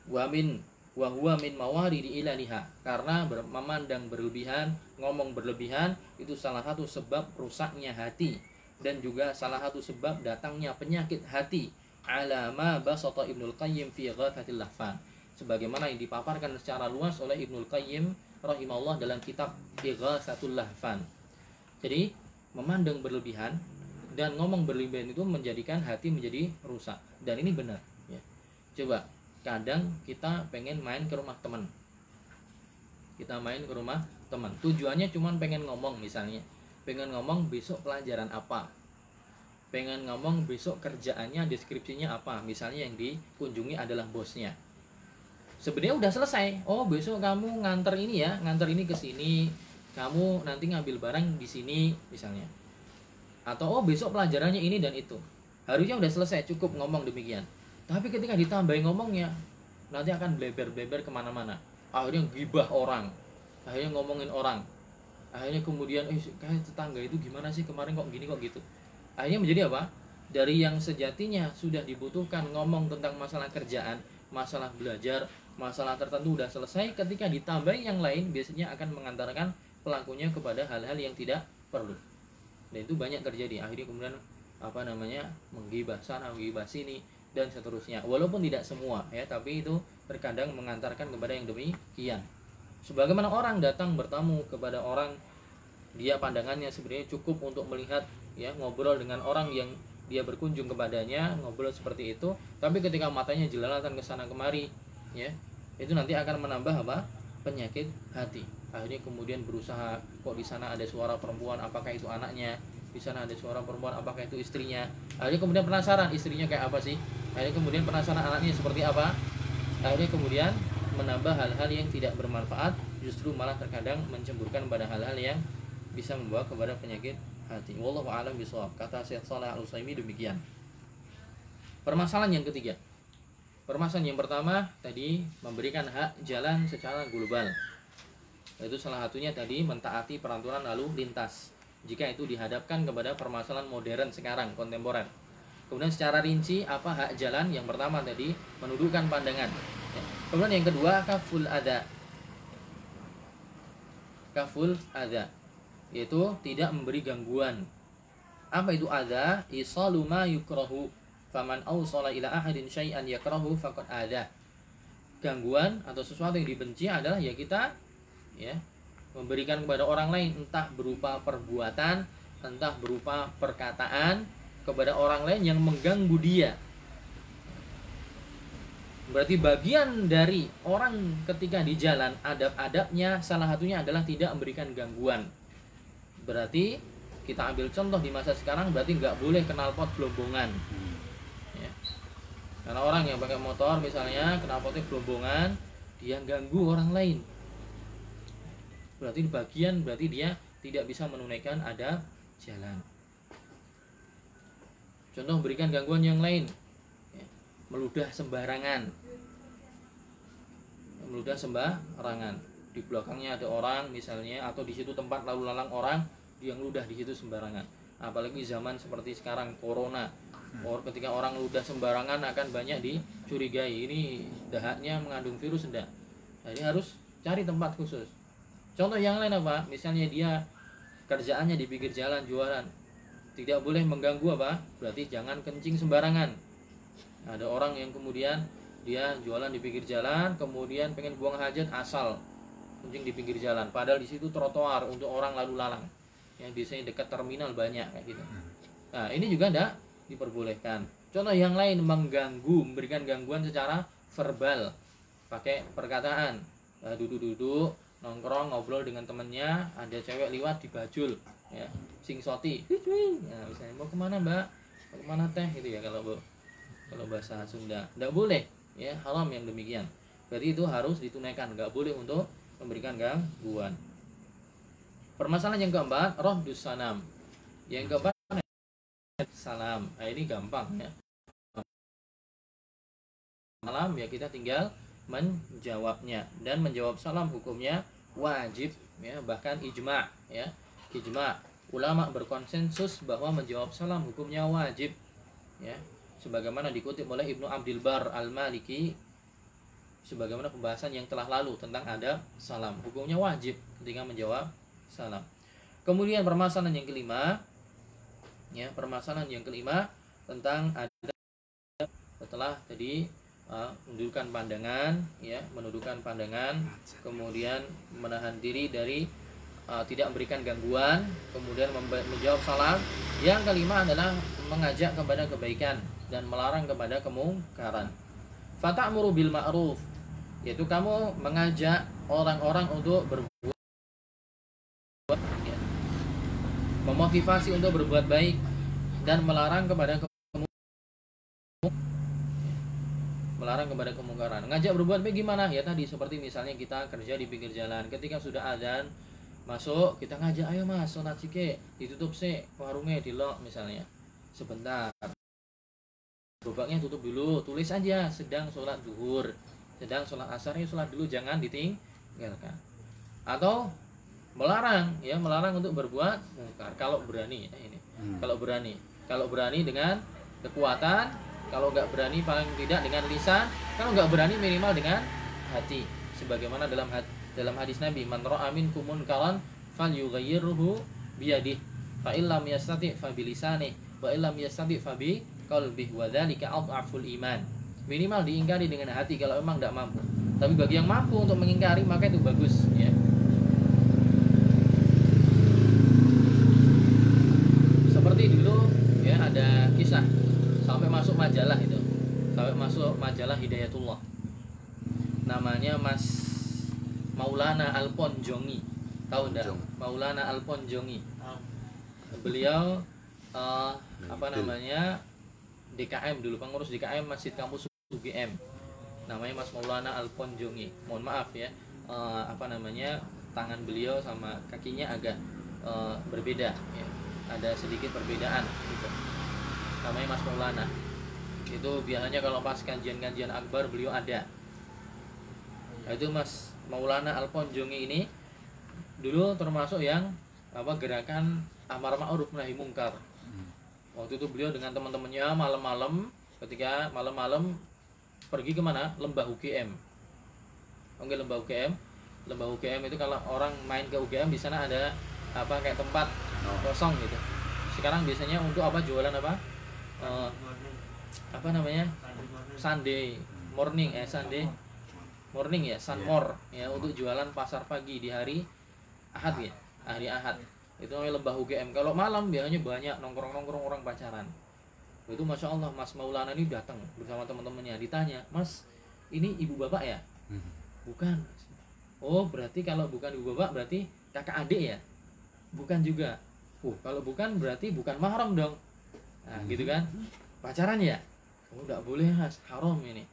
Wa min wa huwa min mawaridi karena memandang berlebihan, ngomong berlebihan itu salah satu sebab rusaknya hati. Dan juga salah satu sebab datangnya penyakit hati. Alama basata Ibnul Qayyim fi Ghafatil Lahfan sebagaimana yang dipaparkan secara luas oleh Ibnul Qayyim rahimahullah dalam kitab Ighatsatul Lahfan. Jadi, memandang berlebihan dan ngomong berlebihan itu menjadikan hati menjadi rusak dan ini benar ya. Coba kadang kita pengen main ke rumah teman. Kita main ke rumah teman. Tujuannya cuma pengen ngomong misalnya. Pengen ngomong besok pelajaran apa. Pengen ngomong besok kerjaannya, deskripsinya apa. Misalnya yang dikunjungi adalah bosnya sebenarnya udah selesai. Oh besok kamu nganter ini ya nganter ini ke sini. Kamu nanti ngambil barang di sini misalnya. Atau oh besok pelajarannya ini dan itu. Harusnya udah selesai cukup ngomong demikian. Tapi ketika ditambahin ngomongnya nanti akan bleber-bleber ke mana-mana. Akhirnya gibah orang. Akhirnya ngomongin orang. Akhirnya kemudian eh kayak tetangga itu gimana sih kemarin kok gini kok gitu? Akhirnya menjadi apa? Dari yang sejatinya sudah dibutuhkan ngomong tentang masalah kerjaan masalah belajar masalah tertentu sudah selesai ketika ditambah yang lain biasanya akan mengantarkan pelakunya kepada hal-hal yang tidak perlu. Dan itu banyak terjadi. Akhirnya kemudian apa namanya menggibah sana menggibah sini dan seterusnya. Walaupun tidak semua ya tapi itu terkadang mengantarkan kepada yang demikian. Sebagaimana orang datang bertamu kepada orang dia pandangannya sebenarnya cukup untuk melihat ya ngobrol dengan orang yang dia berkunjung kepadanya ngobrol seperti itu. Tapi ketika matanya jelalatan ke sana kemari ya itu nanti akan menambah apa? Penyakit hati. Akhirnya kemudian berusaha kok di sana ada suara perempuan apakah itu anaknya? Di sana ada suara perempuan apakah itu istrinya? Akhirnya kemudian penasaran istrinya kayak apa sih? Akhirnya kemudian penasaran anaknya seperti apa? Akhirnya kemudian menambah hal-hal yang tidak bermanfaat justru malah terkadang mencemburkan pada hal-hal yang bisa membawa kepada penyakit hati. Wallahu a'lam bishawab. Kata Syekh Saleh Al-Utsaimin demikian. Permasalahan yang ketiga Permasalahan yang pertama tadi memberikan hak jalan secara global. Itu salah satunya tadi mentaati peraturan lalu lintas. Jika itu dihadapkan kepada permasalahan modern sekarang kontemporer. Kemudian secara rinci apa hak jalan? Yang pertama tadi menundukkan pandangan. Ya. Kemudian yang kedua kaful ada. Kaful ada yaitu tidak memberi gangguan. Apa itu ada? Isaluma yukrohu faman awsala ila ahadin syai'an yakrahu faqad ada. Gangguan atau sesuatu yang dibenci adalah ya kita ya memberikan kepada orang lain entah berupa perbuatan entah berupa perkataan kepada orang lain yang mengganggu dia. Berarti bagian dari orang ketika di jalan adab-adabnya salah satunya adalah tidak memberikan gangguan. Berarti kita ambil contoh di masa sekarang berarti nggak boleh kenal pot gelombongan karena orang yang pakai motor misalnya knalpotnya gelombongan dia ganggu orang lain. Berarti bagian berarti dia tidak bisa menunaikan ada jalan. Contoh berikan gangguan yang lain. Ya, meludah sembarangan. Meludah sembarangan. Di belakangnya ada orang misalnya atau di situ tempat lalu lalang orang yang ludah di situ sembarangan apalagi zaman seperti sekarang corona Or ketika orang ludah sembarangan akan banyak dicurigai ini dahaknya mengandung virus enggak. Jadi harus cari tempat khusus. Contoh yang lain apa? Misalnya dia kerjaannya di pinggir jalan jualan. Tidak boleh mengganggu apa? Berarti jangan kencing sembarangan. Ada orang yang kemudian dia jualan di pinggir jalan, kemudian pengen buang hajat asal kencing di pinggir jalan. Padahal di situ trotoar untuk orang lalu lalang. Yang biasanya dekat terminal banyak kayak gitu. Nah, ini juga enggak diperbolehkan. Contoh yang lain mengganggu, memberikan gangguan secara verbal, pakai perkataan. eh, duduk-duduk nongkrong ngobrol dengan temennya ada cewek liwat dibajul ya. Sing soti. Nah, misalnya mau ke mana mbak? Mau ke mana teh? Gitu ya kalau bu kalau bahasa Sunda. Tidak boleh ya. Haram yang demikian. Berarti itu harus ditunaikan. Nggak boleh untuk memberikan gangguan permasalahan yang keempat roh sanam yang keempat salam. Nah ini gampang ya. Salam ya kita tinggal menjawabnya. Dan menjawab salam hukumnya wajib ya. Bahkan ijma ya. Ijma. Ulama berkonsensus bahwa menjawab salam hukumnya wajib ya. Sebagaimana dikutip oleh Ibnu Abdul Bar Al-Maliki sebagaimana pembahasan yang telah lalu tentang adab salam. Hukumnya wajib ketika menjawab salam. Kemudian permasalahan yang kelima ya permasalahan yang kelima tentang adab setelah tadi uh, menundukkan pandangan ya menundukkan pandangan kemudian menahan diri dari uh, tidak memberikan gangguan kemudian menjawab salam. Yang kelima adalah mengajak kepada kebaikan dan melarang kepada kemungkaran. Fata'muru bil ma'ruf yaitu kamu mengajak orang-orang untuk berbuat ya, memotivasi untuk berbuat baik dan melarang kepada melarang kepada kemungkaran. Ngajak berbuat baik gimana? Ya tadi seperti misalnya kita kerja di pinggir jalan. Ketika sudah adzan masuk kita ngajak ayo mas sholat cike ditutup sih warungnya di lock misalnya. Sebentar. Gerobaknya tutup dulu tulis aja sedang sholat duhur sedang sholat asar ya sholat dulu jangan ditinggalkan. Atau melarang ya melarang untuk berbuat mungkar kalau berani ya ini. Hmm. kalau berani. Kalau berani dengan kekuatan kalau nggak berani paling tidak dengan lisan kalau nggak berani minimal dengan hati. Sebagaimana dalam dalam hadis Nabi man ra'a minkum munkaran falyughayyirhu biyadihi fa illam yastati fa bilisani wa illam yastati fa bi qalbihi wa dzalika adhaful iman. Minimal diingkari dengan hati kalau memang tidak mampu. Tapi bagi yang mampu untuk mengingkari maka itu bagus ya seperti dulu ya ada kisah. Sampai masuk majalah itu. Sampai masuk majalah Hidayatullah. Namanya Mas Maulana Alponjongi. Tahu enggak Maulana Alponjongi. Beliau uh, *laughs* apa namanya? DKM dulu pengurus DKM Masjid Kampus UGM namanya Mas Maulana Alponjongi. Mohon maaf ya uh, apa namanya? Tangan beliau sama kakinya agak uh, berbeda ya. ada sedikit perbedaan gitu namanya Mas Maulana. Itu biasanya kalau pas kajian-kajian akbar beliau ada. Nah, itu Mas Maulana Alponjongi ini dulu termasuk yang apa gerakan amar ma'ruf nahi mungkar. Waktu itu beliau dengan teman-temannya malam-malam ketika malam-malam pergi ke mana? Lembah UGM Oke lembah UGM lembah UGM itu kalau orang main ke UGM di sana ada apa kayak tempat oh. kosong gitu. Sekarang biasanya untuk apa? Jualan apa uh, apa namanya? Sunday morning eh Sunday morning ya Sunmore ya untuk jualan pasar pagi di hari Ahad ya hari Ahad. Itu namanya lembah UGM kalau malam biasanya banyak nongkrong nongkrong orang pacaran. Itu masya Allah Mas Maulana ini datang bersama teman-temannya. Ditanya Mas ini ibu bapak ya? Hmm. bukan oh berarti kalau bukan ibu bapak berarti kakak adik ya? Bukan juga. Uh kalau bukan berarti bukan mahram dong nah gitu kan? Pacaran ya? Oh nggak boleh mas. Haram ini.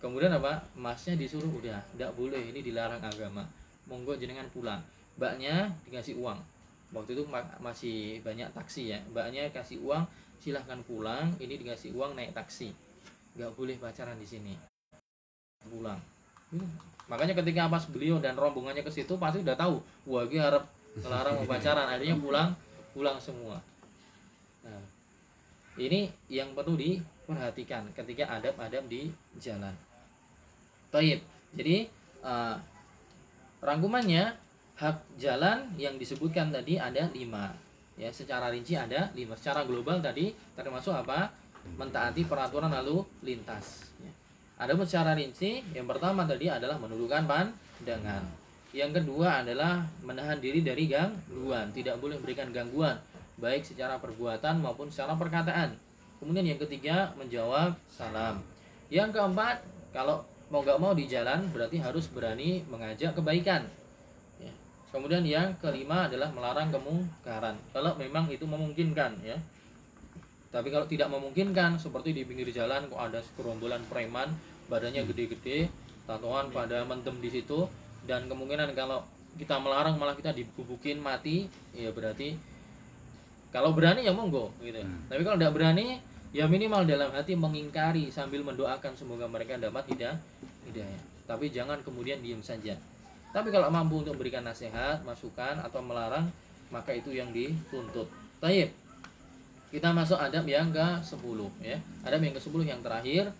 Kemudian apa? Masnya disuruh udah nggak boleh. Ini dilarang agama. Monggo jenengan pulang. Mbaknya dikasih uang. Waktu itu masih banyak taksi ya. Mbaknya kasih uang silahkan pulang. Ini dikasih uang naik taksi. Nggak boleh pacaran di sini. Pulang. Makanya ketika pas beliau dan rombongannya ke situ pasti udah tahu. Wah gue harap melarang pacaran. Akhirnya pulang pulang semua ini yang perlu diperhatikan ketika adab-adab di jalan. Taib. Jadi uh, rangkumannya hak jalan yang disebutkan tadi ada lima. Ya, secara rinci ada lima. Secara global tadi termasuk apa? Mentaati peraturan lalu lintas. Ya. Ada secara rinci, yang pertama tadi adalah menundukkan pandangan. Yang kedua adalah menahan diri dari gangguan, tidak boleh memberikan gangguan baik secara perbuatan maupun secara perkataan. Kemudian yang ketiga menjawab salam. Yang keempat, kalau mau nggak mau di jalan berarti harus berani mengajak kebaikan ya. kemudian yang kelima adalah melarang kemungkaran kalau memang itu memungkinkan ya tapi kalau tidak memungkinkan seperti di pinggir jalan kok ada segerombolan preman badannya gede-gede tatoan pada mendem di situ dan kemungkinan kalau kita melarang malah kita dibubukin mati ya berarti kalau berani ya monggo gitu. Hmm. tapi kalau tidak berani ya minimal dalam hati mengingkari sambil mendoakan semoga mereka dapat hidayah hidayah tapi jangan kemudian diam saja. Tapi kalau mampu untuk memberikan nasihat masukan atau melarang maka itu yang dituntut. Taib. Kita masuk adab yang ke 10 ya. Adab yang ke 10 yang terakhir.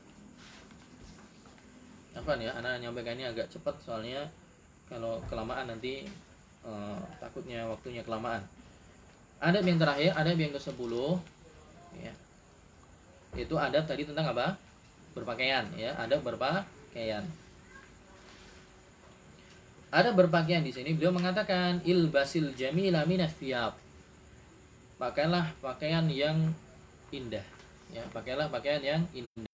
Apa nih ya? Anak nyampaikannya agak cepat soalnya kalau kelamaan nanti uh, takutnya waktunya kelamaan adab yang terakhir adab yang ke 10 ya. Itu adab tadi tentang apa? Berpakaian ya. Adab berpakaian. Ada berpakaian di sini. Beliau mengatakan ilbasil jamila minas thiyab. Pakailah pakaian yang indah ya. Pakailah pakaian yang indah.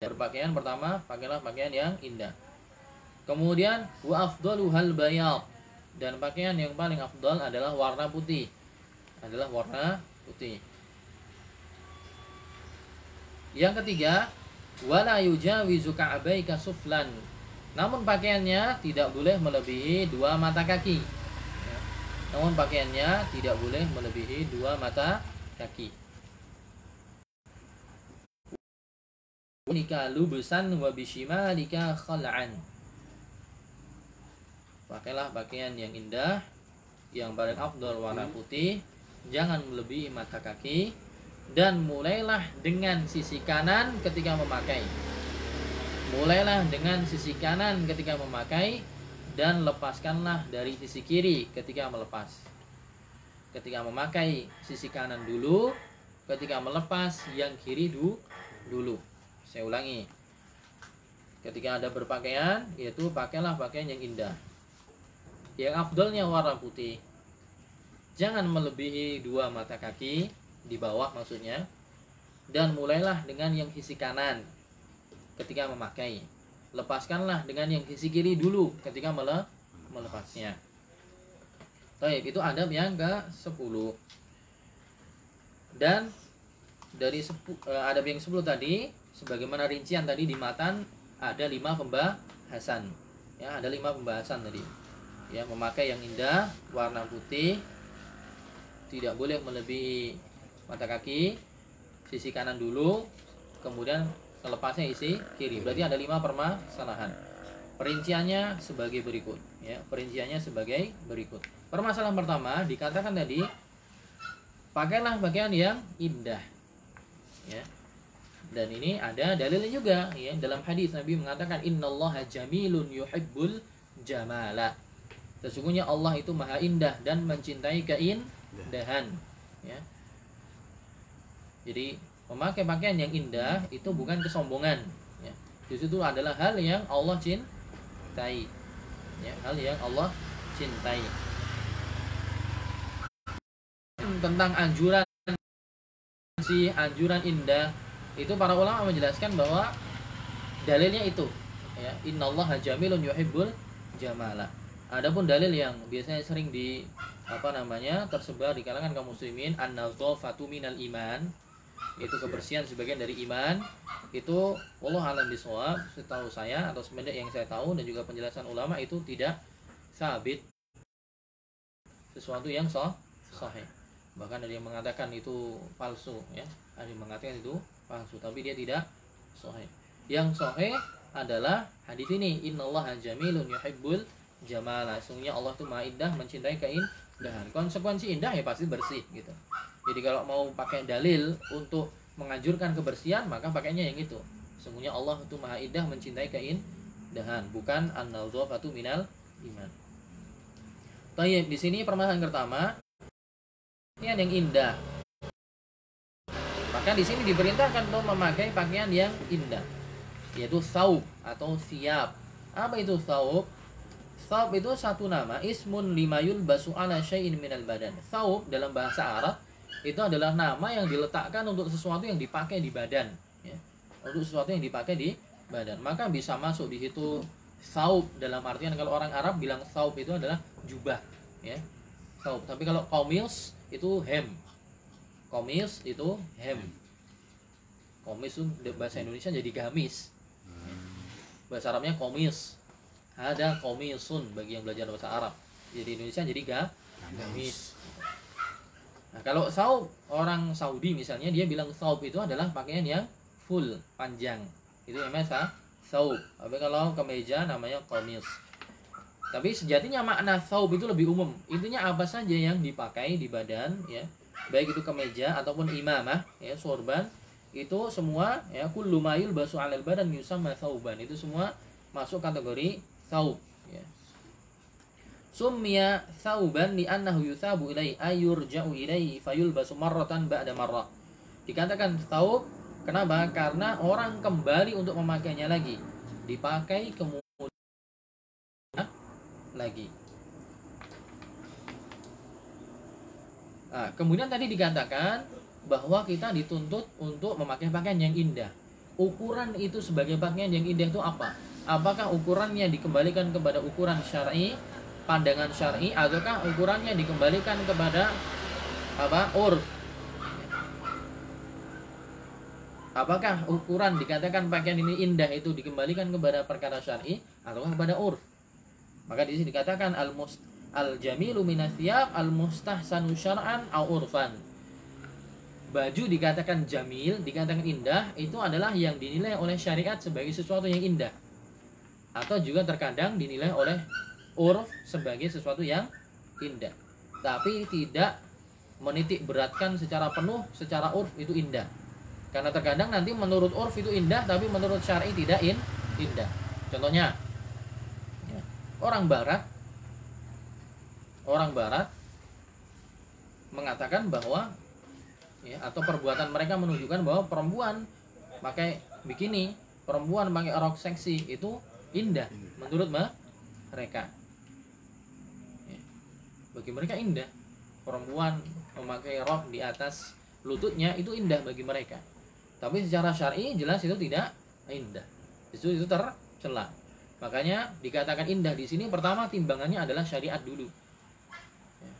Berpakaian pertama pakailah pakaian yang indah. Kemudian wa afdalu hal bayad dan pakaian yang paling afdal adalah warna putih adalah warna putih yang ketiga, wala yujawizu ka'baika suflan. Namun pakaiannya tidak boleh melebihi dua mata kaki. Ya. Namun pakaiannya tidak boleh melebihi dua mata kaki. Nika lubusan wa bishimalika khal'an. Pakailah pakaian yang indah, yang paling afdal warna putih, jangan melebihi mata kaki dan mulailah dengan sisi kanan ketika memakai. Mulailah dengan sisi kanan ketika memakai dan lepaskanlah dari sisi kiri ketika melepas. Ketika memakai sisi kanan dulu, ketika melepas yang kiri du, dulu. Saya ulangi. Ketika ada berpakaian, yaitu pakailah pakaian yang indah. Yang afdolnya warna putih. Jangan melebihi dua mata kaki di bawah maksudnya dan mulailah dengan yang sisi kanan ketika memakai. Lepaskanlah dengan yang sisi kiri dulu ketika mele melepasnya. Taib, itu adab yang ke 10 dan dari sepu, uh, adab yang 10 tadi sebagaimana rincian tadi di matan ada lima pembahasan. Ya ada lima pembahasan tadi ya memakai yang indah warna putih tidak boleh melebihi mata kaki sisi kanan dulu kemudian lepasnya isi kiri. Berarti ada lima permasalahan. Perinciannya sebagai berikut ya. Perinciannya sebagai berikut. Permasalahan pertama dikatakan tadi pakailah pakaian yang indah ya. Dan ini ada dalilnya juga ya. Dalam hadis Nabi mengatakan innallaha jamilun yuhibbul jamala sesungguhnya Allah itu maha indah dan mencintai keindahan ya jadi memakai pakaian yang indah itu bukan kesombongan. Ya. Di situ adalah hal yang Allah cintai. Ya, hal yang Allah cintai. Tentang anjuran si anjuran indah itu para ulama menjelaskan bahwa dalilnya itu ya innallaha jamilun yuhibbul jamala. Adapun dalil yang biasanya sering di apa namanya tersebar di kalangan kaum muslimin an-nadhafatu minal iman itu kebersihan sebagian dari iman itu Allah alam bisawab setahu saya atau sebenarnya yang saya tahu dan juga penjelasan ulama itu tidak sabit sesuatu yang sah sahih. Bahkan ada yang mengatakan itu palsu ya. Ada yang mengatakan itu palsu tapi dia tidak sahih. Yang sahih adalah hadis ini innallaha jamilun yuhibbul jamala sungguhnya Allah itu maha indah mencintai keindahan konsekuensi indah ya pasti bersih gitu jadi kalau mau pakai dalil untuk menganjurkan kebersihan, maka pakainya yang itu. Sungguhnya Allah itu Maha Indah mencintai keindahan, bukan an-nadhafatu minal iman. Tayyib, di sini permasalahan pertama pakaian yang indah. Maka di sini diperintahkan untuk memakai pakaian yang indah, yaitu saub atau siap. Apa itu saub? Saub itu satu nama, ismun limayul basu ala syai'in minal badan. Saub dalam bahasa Arab itu adalah nama yang diletakkan untuk sesuatu yang dipakai di badan ya. untuk sesuatu yang dipakai di badan. Maka bisa masuk di situ saub dalam artian kalau orang Arab bilang saub itu adalah jubah ya. Saub tapi kalau komis itu hem. Komis itu hem. Komis itu bahasa Indonesia jadi gamis. Bahasa Arabnya komis ada komisun bagi yang belajar bahasa Arab. Jadi Indonesia jadi ga? Gamis. Nah kalau saub orang Saudi misalnya dia bilang saub itu adalah pakaian yang full panjang. Itu namanya saub. Tapi kalau kemeja namanya komis tapi sejatinya makna saub itu lebih umum. Intinya apa saja yang dipakai di badan ya. Baik itu kemeja ataupun imamah ya sorban itu semua ya kullu mayul basu alal badan yusamma sauban itu semua masuk kategori saub ya. Summiya sauban li annahu yusabu ilai ayurja'u ilai fayulbasu marratan ba'da marrah dikatakan saub kenapa? Karena orang kembali untuk memakainya lagi. Dipakai kemudian lagi. Nah, kemudian tadi dikatakan bahwa kita dituntut untuk memakai pakaian yang indah. Ukuran itu sebagai pakaian yang indah itu apa? Apakah ukurannya dikembalikan kepada ukuran syar'i, pandangan syar'i, ataukah ukurannya dikembalikan kepada apa? urf? Apakah ukuran dikatakan pakaian ini indah itu dikembalikan kepada perkara syar'i atau kepada urf? Maka di sini dikatakan al al jamilu minasyab al mustahsanu syar'an au urfan baju dikatakan jamil, dikatakan indah, itu adalah yang dinilai oleh syariat sebagai sesuatu yang indah. Atau juga terkadang dinilai oleh urf sebagai sesuatu yang indah. Tapi tidak menitik beratkan secara penuh, secara urf itu indah. Karena terkadang nanti menurut urf itu indah, tapi menurut syari tidak in, indah. Contohnya, ya, orang barat, orang barat mengatakan bahwa ya atau perbuatan mereka menunjukkan bahwa perempuan pakai bikini perempuan pakai rok seksi itu indah. Menurut mereka. Ya. bagi mereka indah. Perempuan memakai rok di atas lututnya itu indah bagi mereka. Tapi secara syar'i jelas itu tidak indah. Itu itu tercela. Makanya dikatakan indah di sini pertama timbangannya adalah syariat dulu. Ya.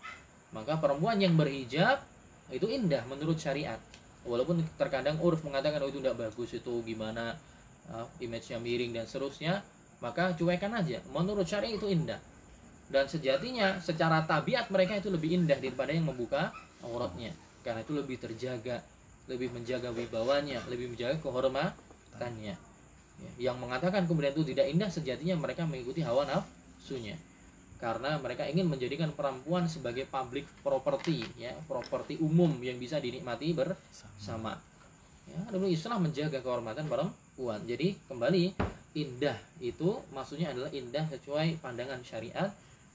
maka perempuan yang berhijab itu indah menurut syariat. Walaupun terkadang urf mengatakan oh itu tidak bagus itu gimana uh, image-nya miring dan seterusnya maka cuekan aja. Menurut syariat itu indah. Dan sejatinya secara tabiat mereka itu lebih indah daripada yang membuka auratnya. Karena itu lebih terjaga lebih menjaga wibawanya lebih menjaga kehormatannya. Ya, yang mengatakan kemudian itu tidak indah sejatinya mereka mengikuti hawa nafsunya. Karena mereka ingin menjadikan perempuan sebagai public property ya properti umum yang bisa dinikmati bersama. Ya dulu Islam menjaga kehormatan perempuan. Jadi kembali indah. Itu maksudnya adalah indah sesuai pandangan syariat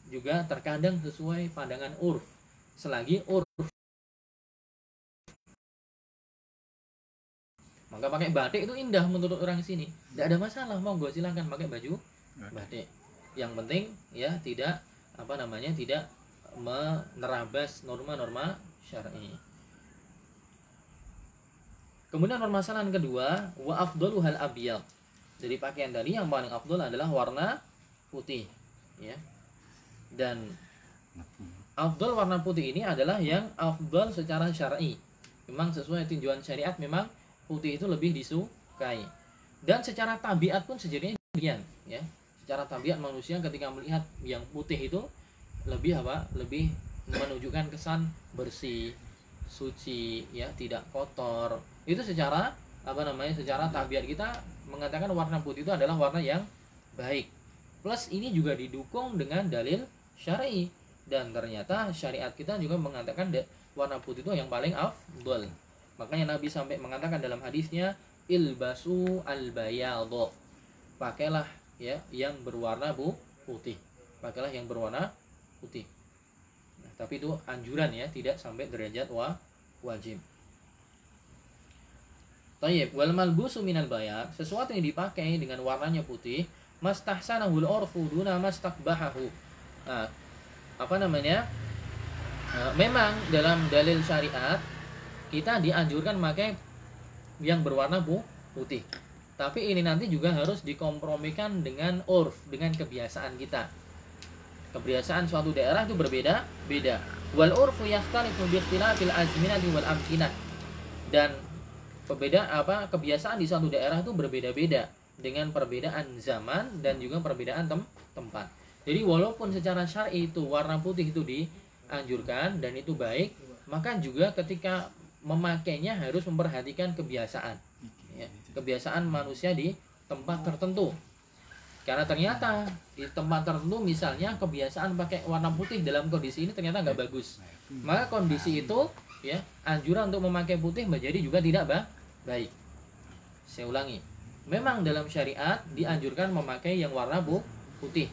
juga terkadang sesuai pandangan urf. Selagi urf maka pakai batik itu indah menurut orang sini. Tidak ada masalah monggo silahkan pakai baju batik. yang penting ya tidak apa namanya tidak menerabas norma-norma syar'i. Kemudian permasalahan kedua, wa afdalu hal abyad. Jadi pakaian tadi yang paling afdal adalah warna putih, ya. Dan afdal warna putih ini adalah yang afdal secara syar'i. Memang sesuai tinjauan syariat memang putih itu lebih disukai. Dan secara tabiat pun sejadinya demikian, ya secara tabiat manusia ketika melihat yang putih itu lebih apa lebih menunjukkan kesan bersih suci ya tidak kotor itu secara apa namanya secara tabiat kita mengatakan warna putih itu adalah warna yang baik. Plus ini juga didukung dengan dalil syar'i. Dan ternyata syariat kita juga mengatakan warna putih itu yang paling afdol. Makanya Nabi sampai mengatakan dalam hadisnya ilbasu al bayadho pakailah ya yang berwarna bu putih. Pakailah yang berwarna putih. Nah, tapi itu anjuran ya tidak sampai derajat wa wajib Tayyib wal malbusu minal bayar sesuatu yang dipakai dengan warnanya putih mastahsanahul urfu duna mastakbahahu nah, apa namanya? Nah, memang dalam dalil syariat kita dianjurkan pakai yang berwarna putih. Tapi ini nanti juga harus dikompromikan dengan urf dengan kebiasaan kita. Kebiasaan suatu daerah itu berbeda beda. Wal urfu yakhtalifu bi ikhtilafil azminati wal amkinah. Dan perbedaan apa kebiasaan di suatu daerah itu berbeda-beda dengan perbedaan zaman dan juga perbedaan tem tempat. Jadi walaupun secara syar'i itu warna putih itu dianjurkan dan itu baik maka juga ketika memakainya harus memperhatikan kebiasaan. Ya, kebiasaan manusia di tempat tertentu. Karena ternyata di tempat tertentu misalnya kebiasaan pakai warna putih dalam kondisi ini ternyata nggak bagus. Maka kondisi itu ya anjuran untuk memakai putih menjadi juga tidak bah baik. Saya ulangi. Memang dalam syariat dianjurkan memakai yang warna bu putih.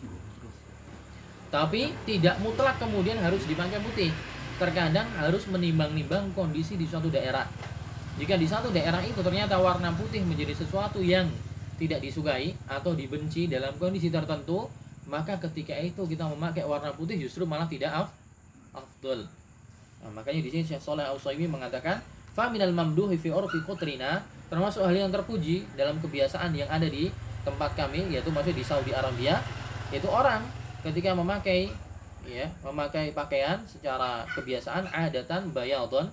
Tapi tidak mutlak kemudian harus dipakai putih. Terkadang harus menimbang-nimbang kondisi di suatu daerah. Jika di satu daerah itu ternyata warna putih menjadi sesuatu yang tidak disukai atau dibenci dalam kondisi tertentu, maka ketika itu kita memakai warna putih justru malah tidak af afdol. Nah, makanya di sini Syekh Saleh al mengatakan, "Faminal mamduhi fi urfi qutrina", termasuk hal yang terpuji dalam kebiasaan yang ada di tempat kami yaitu masih di Saudi Arabia, yaitu orang ketika memakai ya, memakai pakaian secara kebiasaan adatan bayadon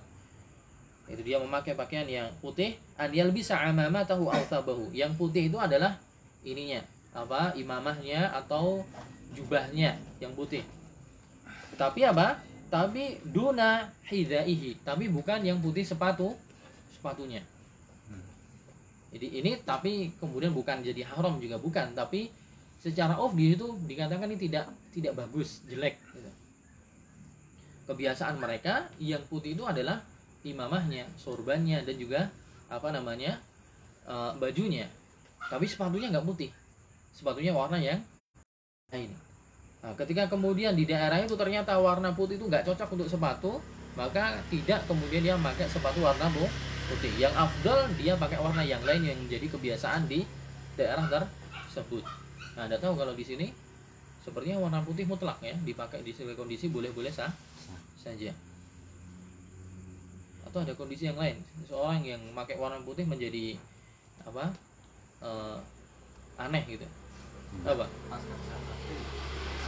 itu dia memakai pakaian yang putih an bisa amamatahu aw thabahu yang putih itu adalah ininya apa imamahnya atau jubahnya yang putih. Tapi apa tapi duna hidaihi tapi bukan yang putih sepatu sepatunya jadi ini tapi kemudian bukan jadi haram juga bukan tapi secara off di itu dikatakan ini tidak tidak bagus jelek gitu. kebiasaan mereka yang putih itu adalah imamahnya, sorbannya dan juga apa namanya uh, bajunya. Tapi sepatunya nggak putih, sepatunya warna yang lain. Nah, ketika kemudian di daerah itu ternyata warna putih itu nggak cocok untuk sepatu, maka tidak kemudian dia pakai sepatu warna putih. Yang afdal dia pakai warna yang lain yang menjadi kebiasaan di daerah tersebut. Nah, Anda tahu kalau di sini sepertinya warna putih mutlak ya dipakai di segala kondisi boleh-boleh sah saja atau ada kondisi yang lain seorang yang pakai warna putih menjadi apa uh, aneh gitu. Apa?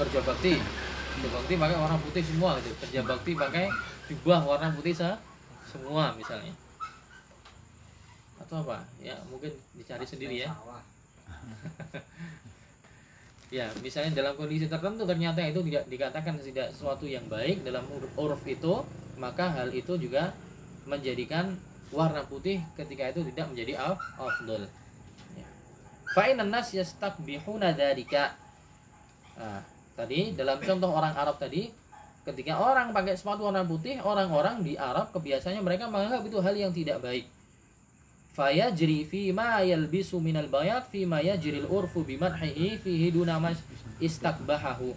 Kerja bakti. Kerja bakti pakai warna putih semua gitu. Kerja bakti pakai jubah warna putih sah semua misalnya. Atau apa? Ya mungkin dicari sendiri ya. *laughs* Ya misalnya dalam kondisi tertentu ternyata itu tidak dikatakan tidak sesuatu yang baik dalam uruf itu maka hal itu juga menjadikan warna putih ketika itu tidak menjadi afdol. Fa'inan nas yastakbihuna dzalika. Nah, tadi dalam contoh orang Arab tadi ketika orang pakai sepatu warna putih, orang-orang di Arab kebiasaannya mereka menganggap itu hal yang tidak baik. Faya jri fi ma yalbisu minal bayat fi ma yajri al-urfu bimadhihi fihi duna istakbahahu.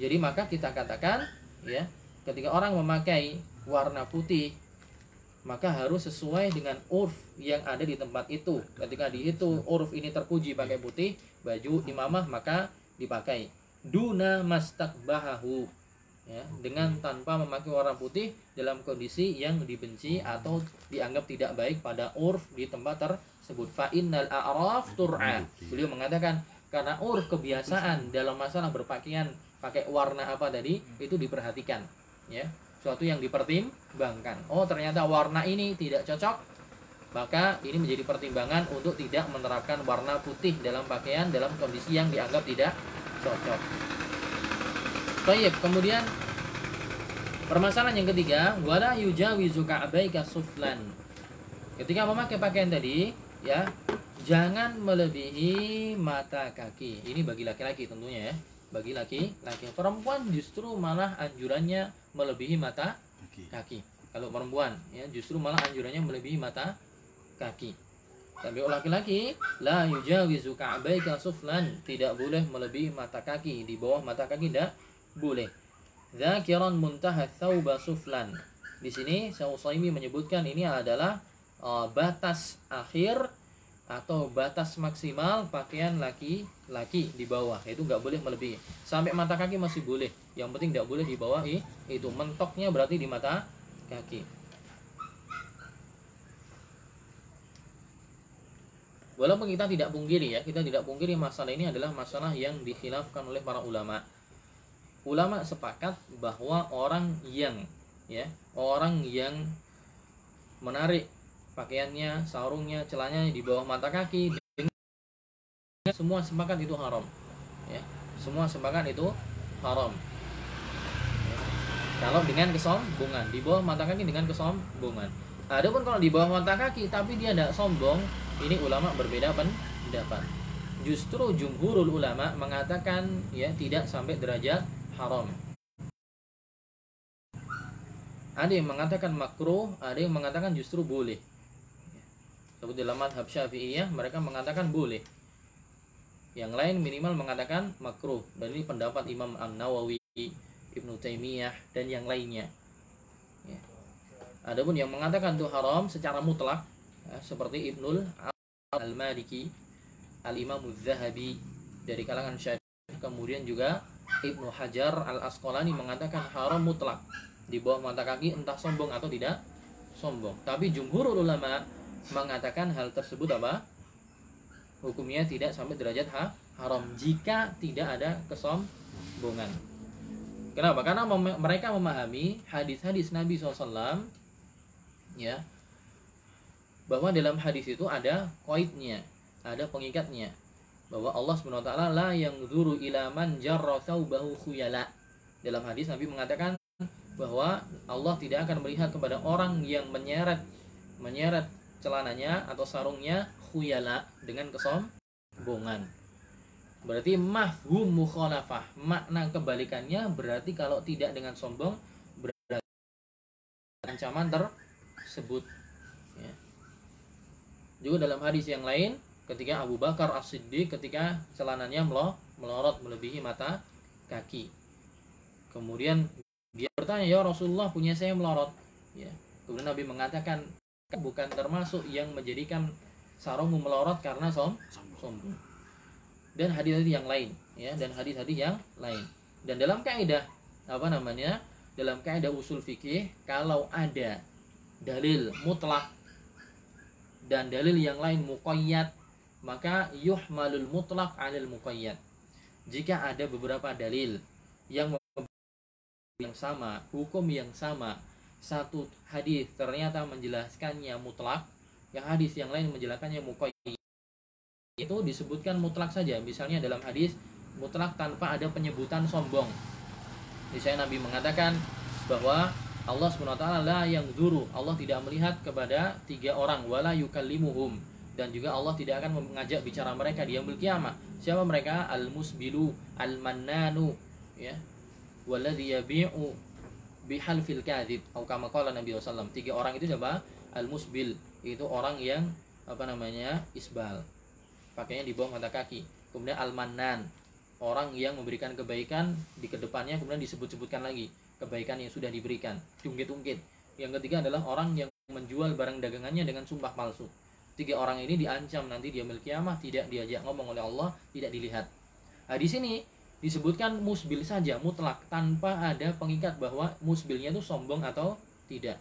Jadi maka kita katakan ya, ketika orang memakai warna putih maka harus sesuai dengan urf yang ada di tempat itu. Ketika di itu urf ini terpuji pakai putih, baju imamah maka dipakai. Duna mastakbahahu ya, dengan tanpa memakai warna putih dalam kondisi yang dibenci atau dianggap tidak baik pada urf di tempat tersebut. Fa innal a'raf tur'a. Beliau mengatakan karena urf kebiasaan dalam masalah berpakaian pakai warna apa tadi itu diperhatikan ya suatu yang dipertimbangkan. Oh, ternyata warna ini tidak cocok, maka ini menjadi pertimbangan untuk tidak menerapkan warna putih dalam pakaian dalam kondisi yang dianggap tidak cocok. Baik, kemudian permasalahan yang ketiga, wala yujawizu ka'baika suflan. Ketika memakai pakaian tadi, ya, jangan melebihi mata kaki. Ini bagi laki-laki tentunya ya bagi laki-laki. Perempuan justru malah anjurannya melebihi mata kaki. Kalau perempuan ya justru malah anjurannya melebihi mata kaki. Tapi laki-laki la yujawizu ka'baika suflan, tidak boleh melebihi mata kaki, di bawah mata kaki tidak boleh. Zakiran muntaha thawba suflan. Di sini Syaikhul menyebutkan ini adalah uh, batas akhir atau batas maksimal pakaian laki-laki di bawah. Itu nggak boleh melebihi. Sampai mata kaki masih boleh. Yang penting nggak boleh di bawah itu. Mentoknya berarti di mata kaki. Walaupun kita tidak pungkiri ya kita tidak pungkiri masalah ini adalah masalah yang dikhilafkan oleh para ulama. Ulama sepakat bahwa orang yang ya orang yang menarik pakaiannya sarungnya celananya di bawah mata kaki semua sepakat itu haram ya semua sepakat itu haram ya. kalau dengan kesombongan di bawah mata kaki dengan kesombongan Adapun kalau di bawah mata kaki tapi dia tidak sombong, ini ulama berbeda pendapat. Justru jumhurul ulama mengatakan ya tidak sampai derajat haram. Ada yang mengatakan makruh, ada yang mengatakan justru boleh. Seperti dalam madhab syafi'iyah mereka mengatakan boleh. Yang lain minimal mengatakan makruh. Dan ini pendapat Imam An-Nawawi, Ibnu Taimiyah dan yang lainnya. Adapun yang mengatakan itu haram secara mutlak ya, seperti Ibnul Al-Maliki, Al-Imam zahabi dari kalangan Syafi'i, kemudian juga Ibnu Hajar Al-Asqalani mengatakan haram mutlak di bawah mata kaki entah sombong atau tidak sombong. Tapi jumhur ulama mengatakan hal tersebut apa? Hukumnya tidak sampai derajat ha haram jika tidak ada kesombongan. Kenapa? Karena mem mereka memahami hadis-hadis Nabi SAW ya bahwa dalam hadis itu ada koidnya ada pengikatnya bahwa Allah swt la yang zuru ilaman jarra bahu khuyala dalam hadis Nabi mengatakan bahwa Allah tidak akan melihat kepada orang yang menyeret menyeret celananya atau sarungnya khuyala dengan kesombongan. Berarti mafhum mukhalafah makna kebalikannya berarti kalau tidak dengan sombong berarti ancaman ter tersebut. Ya. juga dalam hadis yang lain ketika Abu Bakar As-Siddiq ketika celananya melorot melebihi mata kaki. Kemudian dia bertanya ya Rasulullah punya saya melorot. Ya. Kemudian Nabi mengatakan bukan termasuk yang menjadikan sarungmu melorot karena som sombong. dan hadis-hadis yang lain ya dan hadis-hadis yang lain. Dan dalam kaidah apa namanya dalam kaidah usul fikih kalau ada dalil mutlak dan dalil yang lain muqayyad maka yuhmalul mutlak alil muqayyad. Jika ada beberapa dalil yang yang sama hukum yang sama satu hadis. Ternyata menjelaskannya mutlak. Yang hadis yang lain menjelaskannya muqayyad. Itu disebutkan mutlak saja. Misalnya dalam hadis mutlak tanpa ada penyebutan sombong. Misalnya Nabi mengatakan bahwa Allah SWT la yang zuru Allah tidak melihat kepada tiga orang. Wala yukallimuhum. Dan juga Allah tidak akan mengajak bicara mereka di yaumul kiamah. Siapa mereka? Al musbilu al mannanu ya. Walladhi yabi'u bihalfil kadhib atau kama qala Nabi SAW tiga orang itu siapa? Al musbil itu orang yang apa namanya isbal. Pakainya di bawah mata kaki. Kemudian al mannan orang yang memberikan kebaikan di ke depannya kemudian disebut-sebutkan lagi kebaikan yang sudah diberikan. Ungkit-ungkit yang ketiga adalah orang yang menjual barang dagangannya dengan sumpah palsu. Tiga orang ini diancam nanti dia milik kiamah tidak diajak ngomong oleh Allah tidak dilihat. Nah, di sini disebutkan musbil saja mutlak tanpa ada pengikat bahwa musbilnya itu sombong atau tidak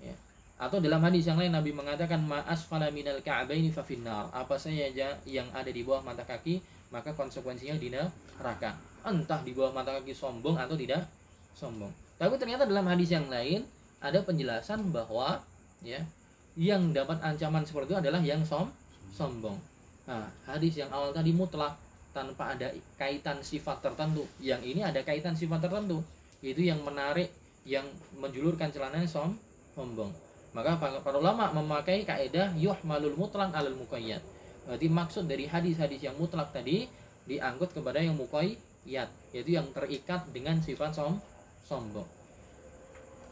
ya. atau dalam hadis yang lain Nabi mengatakan ma'as fala minal ka'baini fafinnar apa saja yang ada di bawah mata kaki maka konsekuensinya di neraka entah di bawah mata kaki sombong atau tidak sombong. Tapi ternyata dalam hadis yang lain ada penjelasan bahwa ya yang dapat ancaman seperti itu adalah yang som sombong. Nah, hadis yang awal tadi mutlak tanpa ada kaitan sifat tertentu. Yang ini ada kaitan sifat tertentu. Itu yang menarik yang menjulurkan celananya som sombong. Maka para ulama memakai kaidah yuhmalul mutlak alal muqayyad. Berarti maksud dari hadis-hadis yang mutlak tadi diangkut kepada yang muqayyad yaitu yang terikat dengan sifat som sombong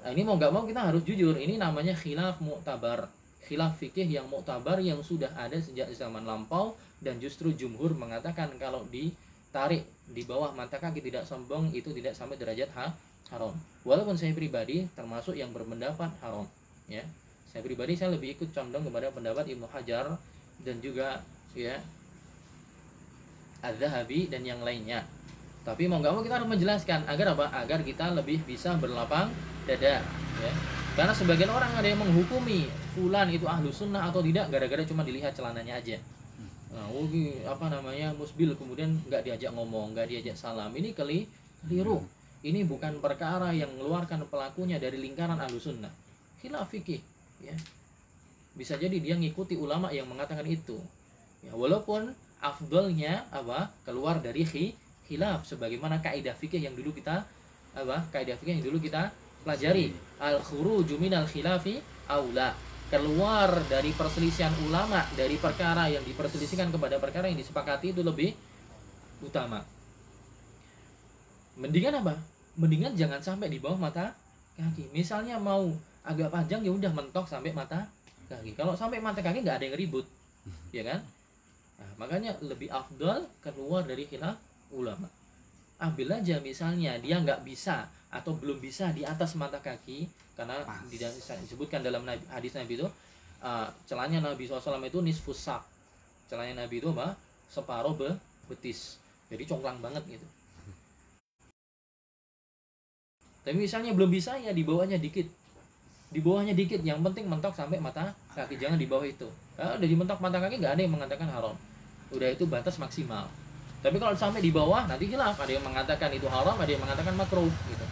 nah, ini mau nggak mau kita harus jujur ini namanya khilaf mu'tabar khilaf fikih yang mu'tabar yang sudah ada sejak zaman lampau dan justru jumhur mengatakan kalau ditarik di bawah mata kaki tidak sombong itu tidak sampai derajat ha haram walaupun saya pribadi termasuk yang berpendapat haram ya saya pribadi saya lebih ikut condong kepada pendapat Ibnu Hajar dan juga ya Az-Zahabi dan yang lainnya tapi mau nggak mau kita harus menjelaskan agar apa? Agar kita lebih bisa berlapang dada, ya. karena sebagian orang ada yang menghukumi fulan itu ahlu sunnah atau tidak gara-gara cuma dilihat celananya aja nah oh, apa namanya musbil kemudian nggak diajak ngomong nggak diajak salam. Ini keli keliru. Ini bukan perkara yang mengeluarkan pelakunya dari lingkaran ahlu sunnah khilaf fikih ya. Bisa jadi dia ngikuti ulama yang mengatakan itu. Ya walaupun afdolnya apa keluar dari khilaf. Sebagaimana kaidah fikih yang dulu kita apa kaidah fikih yang dulu kita pelajari. Al khuruju minal khilafi aula keluar dari perselisihan ulama dari perkara yang diperselisihkan kepada perkara yang disepakati itu lebih utama. Mendingan apa? Mendingan jangan sampai di bawah mata kaki. Misalnya mau agak panjang ya udah mentok sampai mata kaki. Kalau sampai mata kaki nggak ada yang ribut, *laughs* ya kan? Nah, makanya lebih afdal keluar dari khilaf ulama. Ambil aja misalnya dia nggak bisa atau belum bisa di atas mata kaki, karena tidak disebutkan dalam hadis Nabi itu uh, celahnya Nabi SAW itu nisfus sak celahnya Nabi itu apa? Separuh be betis. Jadi congklang banget gitu. Tapi misalnya belum bisa ya di bawahnya dikit. Di bawahnya dikit yang penting mentok sampai mata kaki. Jangan di bawah itu. Kalau udah di mentok mata kaki nggak ada yang mengatakan haram. Udah itu batas maksimal. Tapi kalau sampai di bawah nanti hilaf ada yang mengatakan itu haram ada yang mengatakan makruh gitu.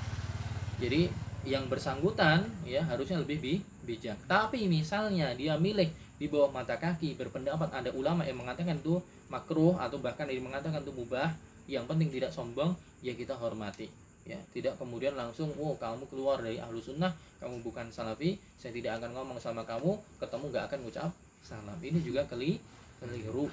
Jadi yang bersangkutan ya harusnya lebih bi bijak. Tapi misalnya dia milih di bawah mata kaki berpendapat ada ulama yang mengatakan itu makruh atau bahkan yang mengatakan itu mubah, yang penting tidak sombong, ya kita hormati. Ya, tidak kemudian langsung, oh kamu keluar dari ahlu sunnah, kamu bukan salafi, saya tidak akan ngomong sama kamu, ketemu gak akan ngucap salam. Ini juga keli keliru.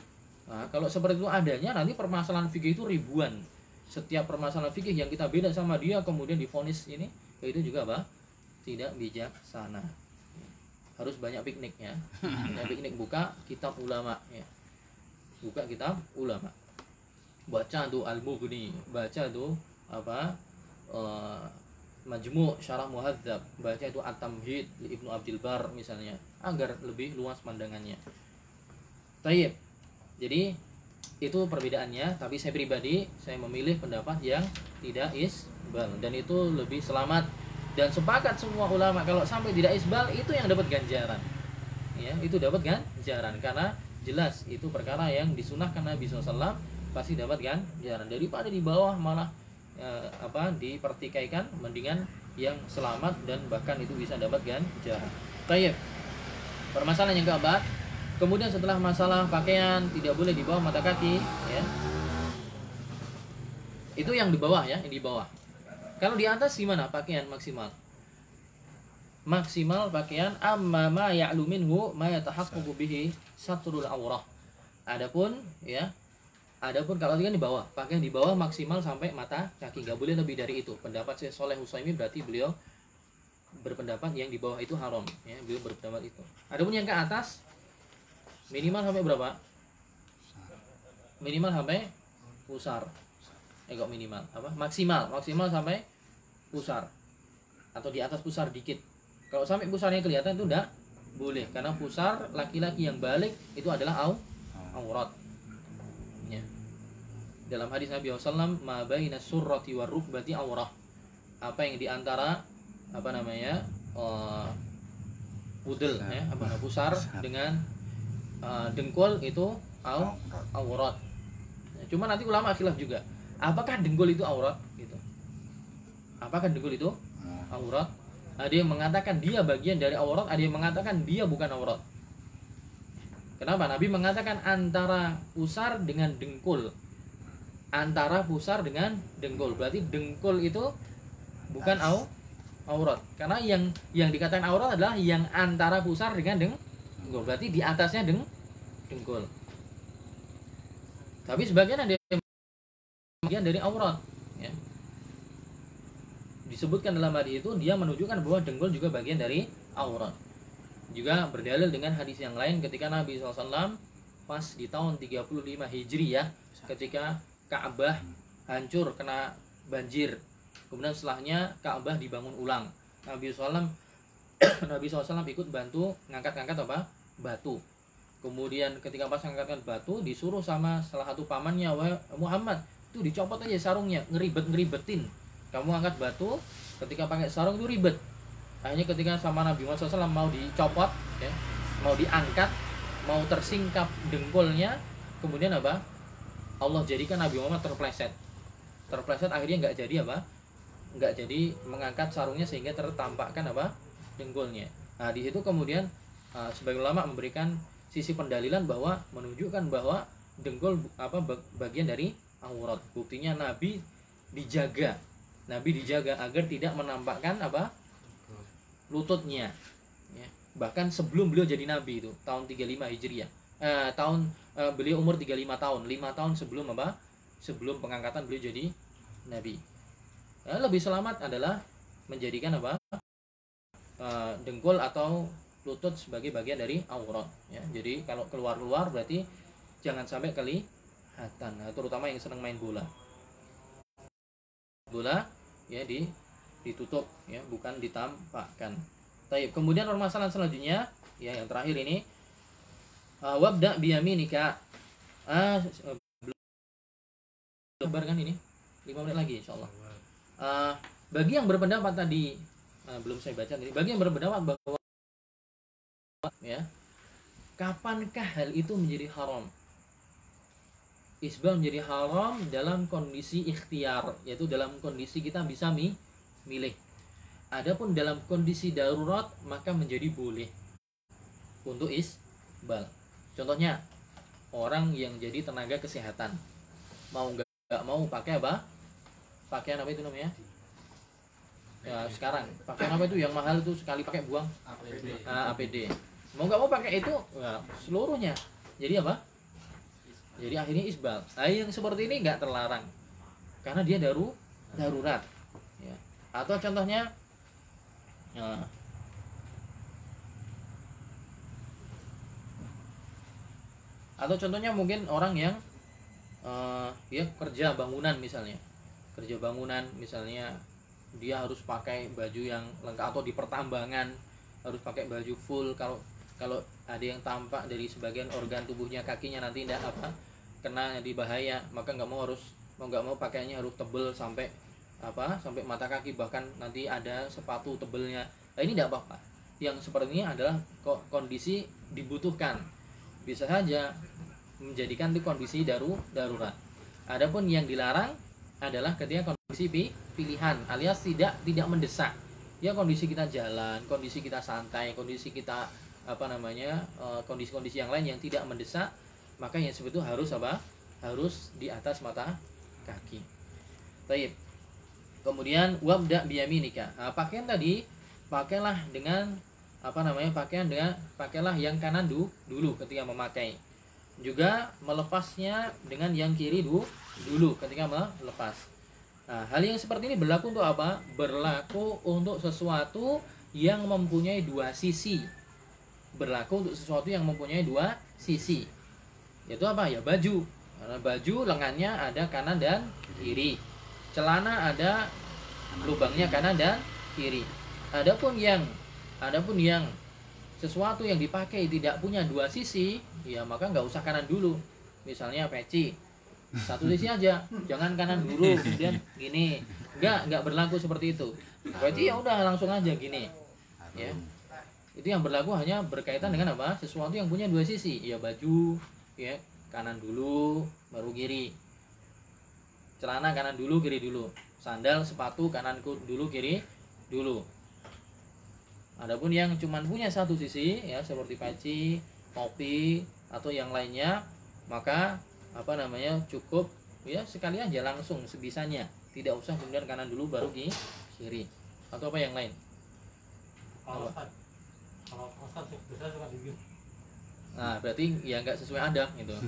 Nah, kalau seperti itu adanya, nanti permasalahan fikih itu ribuan. Setiap permasalahan fikih yang kita beda sama dia, kemudian difonis ini, itu juga apa tidak bijaksana. Harus banyak piknik ya banyak piknik buka kitab ulama ya. Buka kitab ulama. Baca tuh al mughni baca tuh apa uh, majmu syarah muhadzab baca itu at-tamhid Ibnu Abdul Bar misalnya agar lebih luas pandangannya. Tayyib. Jadi itu perbedaannya tapi saya pribadi saya memilih pendapat yang tidak isbal dan itu lebih selamat dan sepakat semua ulama kalau sampai tidak isbal itu yang dapat ganjaran ya itu dapat ganjaran karena jelas itu perkara yang disunahkan Nabi SAW pasti dapat ganjaran daripada di bawah malah eh, apa dipertikaikan mendingan yang selamat dan bahkan itu bisa dapat ganjaran. Tayyib. Permasalahan yang keempat, Kemudian setelah masalah pakaian tidak boleh di bawah mata kaki, ya. Itu yang di bawah ya, yang di bawah. Kalau di atas gimana pakaian maksimal? Maksimal pakaian amma ma ya'lu minhu ma yatahaqqaqu bihi satrul awrah. Adapun ya, adapun kalau kan di bawah, pakaian di bawah maksimal sampai mata kaki, nggak boleh lebih dari itu. Pendapat saya Soleh Husaimi berarti beliau berpendapat yang di bawah itu haram, ya, beliau berpendapat itu. Adapun yang ke atas minimal sampai berapa minimal sampai pusar eh kok minimal. Apa? Maksimal. Maksimal sampai pusar. Atau di atas pusar dikit. Kalau sampai pusarnya kelihatan itu enggak boleh. Karena pusar laki-laki yang balik itu adalah au aurat. Ya. dalam hadis Nabi SAW ma baina surrati wa rukbati aurah. Apa yang di antara apa namanya uh, udel ya apa pusar dengan uh, dengkul itu au aurat. Cuma nanti ulama khilaf juga. Apakah dengkul itu aurat gitu? Apakah dengkul itu hmm. aurat? Ada yang mengatakan dia bagian dari aurat, ada yang mengatakan dia bukan aurat. Kenapa? Nabi mengatakan antara pusar dengan dengkul. Antara pusar dengan dengkul. Berarti dengkul itu bukan au aurat. Karena yang yang dikatakan aurat adalah yang antara pusar dengan dengkul. Berarti di atasnya deng dengkul tapi sebagian ada yang bagian dari aurat ya. disebutkan dalam hadis itu dia menunjukkan bahwa dengkul juga bagian dari aurat. Juga berdalil dengan hadis yang lain ketika Nabi SAW pas di tahun 35 Hijriah ketika Ka'bah hancur kena banjir. Kemudian setelahnya Ka'bah dibangun ulang. Nabi SAW *coughs* Nabi SAW ikut bantu ngangkat-ngangkat apa? Batu. Kemudian ketika pas angkatkan batu disuruh sama salah satu pamannya Muhammad itu dicopot aja sarungnya. Ngeribet ngeribetin. Kamu angkat batu ketika pakai sarung itu ribet. Akhirnya ketika sama Nabi Muhammad SAW mau dicopot ya mau diangkat mau tersingkap dengkulnya kemudian apa? Allah jadikan Nabi Muhammad terpleset. Terpleset akhirnya nggak jadi apa? Nggak jadi mengangkat sarungnya sehingga tertampakkan apa? Dengkulnya. Nah di situ kemudian uh, sebagai ulama memberikan sisi pendalilan bahwa menunjukkan bahwa dengkul apa bagian dari aurat. Buktinya Nabi dijaga. Nabi dijaga agar tidak menampakkan apa? Lututnya. Ya. bahkan sebelum beliau jadi nabi itu tahun 35 Hijriah. Eh, tahun eh, beliau umur 35 tahun. 5 tahun sebelum apa? Sebelum pengangkatan beliau jadi nabi. Eh, lebih selamat adalah menjadikan apa? Eh, dengkul atau lutut sebagai bagian dari aurat. Ya jadi kalau keluar-keluar berarti jangan sampai kelihatan nah, terutama yang senang main bola bola ya di ditutup ya bukan ditampakkan. Taib. Kemudian permasalahan selanjutnya ya yang terakhir ini uh, wabda biyaminika. Ah uh, belum kan ini? 5 menit lagi insyaallah. Uh, bagi yang berpendapat tadi uh, belum saya baca tadi, bagi yang berpendapat bahwa ya kapankah hal itu menjadi haram? Isbal menjadi haram dalam kondisi ikhtiar, yaitu dalam kondisi kita bisa mi milih. Adapun dalam kondisi darurat maka menjadi boleh untuk isbal. Contohnya orang yang jadi tenaga kesehatan mau nggak mau pakai apa? Pakaian apa itu namanya? Ya sekarang pakaian apa itu yang mahal itu sekali pakai buang? APD. Nah, APD. Mau nggak mau pakai itu ya, seluruhnya. Jadi apa? Jadi akhirnya isbal. Nah, yang seperti ini nggak terlarang. Karena dia daru darurat. Atau contohnya ya, atau contohnya mungkin orang yang uh, ya kerja bangunan misalnya. Kerja bangunan misalnya dia harus pakai baju yang lengkap atau di pertambangan harus pakai baju full. Kalau kalau ada yang tampak dari sebagian organ tubuhnya kakinya nanti tidak apa kena jadi bahaya maka nggak mau harus mau nggak mau pakainya harus tebel sampai apa sampai mata kaki. Bahkan nanti ada sepatu tebelnya. Nah ini tidak apa-apa. Yang seperti ini adalah kondisi dibutuhkan. Bisa saja menjadikan itu kondisi daru darurat. Adapun yang dilarang adalah ketika kondisi pilihan alias tidak tidak mendesak. Ya kondisi kita jalan kondisi kita santai kondisi kita apa namanya eh, kondisi-kondisi yang lain yang tidak mendesak maka yang sebetulnya harus apa? Harus di atas mata kaki. Baik, kemudian wabda biyaminika. Nah, pakaian tadi pakailah dengan apa namanya pakaian dengan pakailah yang kanan du, dulu ketika memakai. Juga melepasnya dengan yang kiri du, dulu ketika melepas. Nah hal yang seperti ini berlaku untuk apa? Berlaku untuk sesuatu yang mempunyai dua sisi berlaku untuk sesuatu yang mempunyai dua sisi yaitu apa ya baju karena baju lengannya ada kanan dan kiri celana ada lubangnya kanan dan kiri. Adapun yang adapun yang sesuatu yang dipakai tidak punya dua sisi, ya maka nggak usah kanan dulu. Misalnya peci satu sisi aja, jangan kanan dulu kemudian gini. Nggak nggak berlaku seperti itu. Peci ya udah langsung aja gini. Ya. Itu yang berlaku hanya berkaitan dengan apa? Sesuatu yang punya dua sisi, ya baju, ya kanan dulu baru kiri. Celana kanan dulu kiri dulu. Sandal sepatu kananku dulu kiri dulu. Adapun yang cuman punya satu sisi ya seperti peci topi atau yang lainnya maka apa namanya cukup ya sekali aja langsung sebisanya. Tidak usah kemudian kanan dulu baru kiri. Atau apa yang lain kalau kalau bisa suka Nah, berarti ya nggak sesuai adab gitu. *laughs*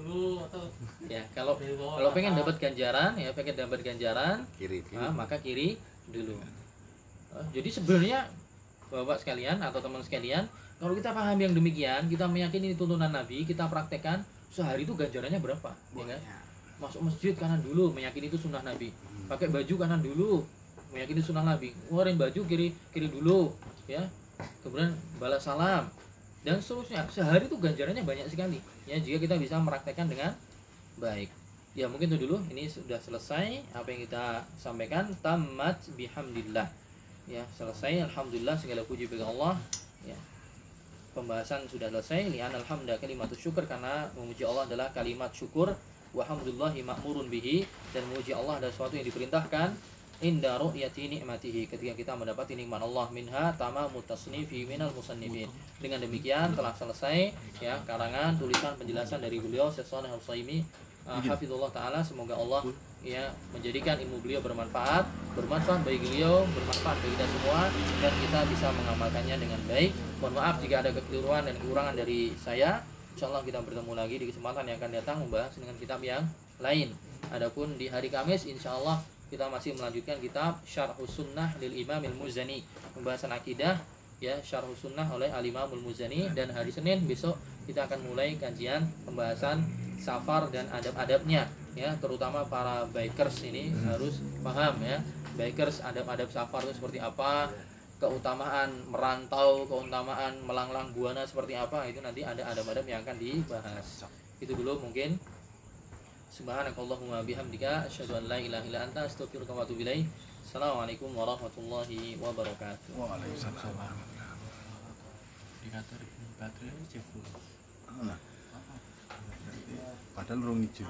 dulu atau ya kalau kalau pengen dapat ganjaran ya pengen dapat ganjaran kiri, kiri. Nah, maka kiri dulu. Uh, jadi sebenarnya bapak sekalian atau teman sekalian kalau kita paham yang demikian kita meyakini tuntunan Nabi kita praktekkan sehari itu ganjarannya berapa ya kan? masuk masjid kanan dulu meyakini itu sunnah Nabi hmm. pakai baju kanan dulu meyakini sunnah Nabi. Ngeluarin baju kiri kiri dulu ya. Kemudian balas salam. Dan seterusnya. Sehari itu ganjarannya banyak sekali. Ya jika kita bisa meraktekkan dengan baik. Ya mungkin itu dulu. Ini sudah selesai apa yang kita sampaikan. Tamat bihamdillah. Ya selesai. Alhamdulillah segala puji bagi Allah. Ya. Pembahasan sudah selesai. Lian alhamdulillah kalimat syukur karena memuji Allah adalah kalimat syukur. Walhamdulillahi ma'murun bihi. Dan memuji Allah adalah sesuatu yang diperintahkan inda ru'yati nikmatihi ketika kita mendapati nikmat Allah minha tamamu tasnifi minal musannifin. Dengan demikian telah selesai ya karangan tulisan penjelasan dari beliau Syekh Shalih Al-Utsaimin uh, hafizullah taala semoga Allah ya menjadikan ilmu beliau bermanfaat bermanfaat bagi beliau bermanfaat bagi kita semua dan kita bisa mengamalkannya dengan baik. Mohon maaf jika ada kekeliruan dan kekurangan dari saya. Insya Allah kita bertemu lagi di kesempatan yang akan datang membahas dengan kitab yang lain. Adapun di hari Kamis Insya Allah kita masih melanjutkan kitab Syarhus Sunnah lil Imam Al-Muzani. Pembahasan akidah ya Syarhus Sunnah oleh Al Imam Al-Muzani. Dan hari Senin besok kita akan mulai kajian pembahasan safar dan adab-adabnya ya. Terutama para bikers ini harus paham ya. Bikers adab-adab safar itu seperti apa keutamaan merantau keutamaan melanglang buana seperti apa itu nanti ada adab-adab yang akan dibahas. Itu dulu mungkin Subhanakallahumma bihamdika asyhadu an la ilaha illa anta astaghfiruka wa atubu ilaik. Assalamualaikum warahmatullahi wabarakatuh. Waalaikumsalam. Indikator baterai cek full. Nah. Padahal rong izin.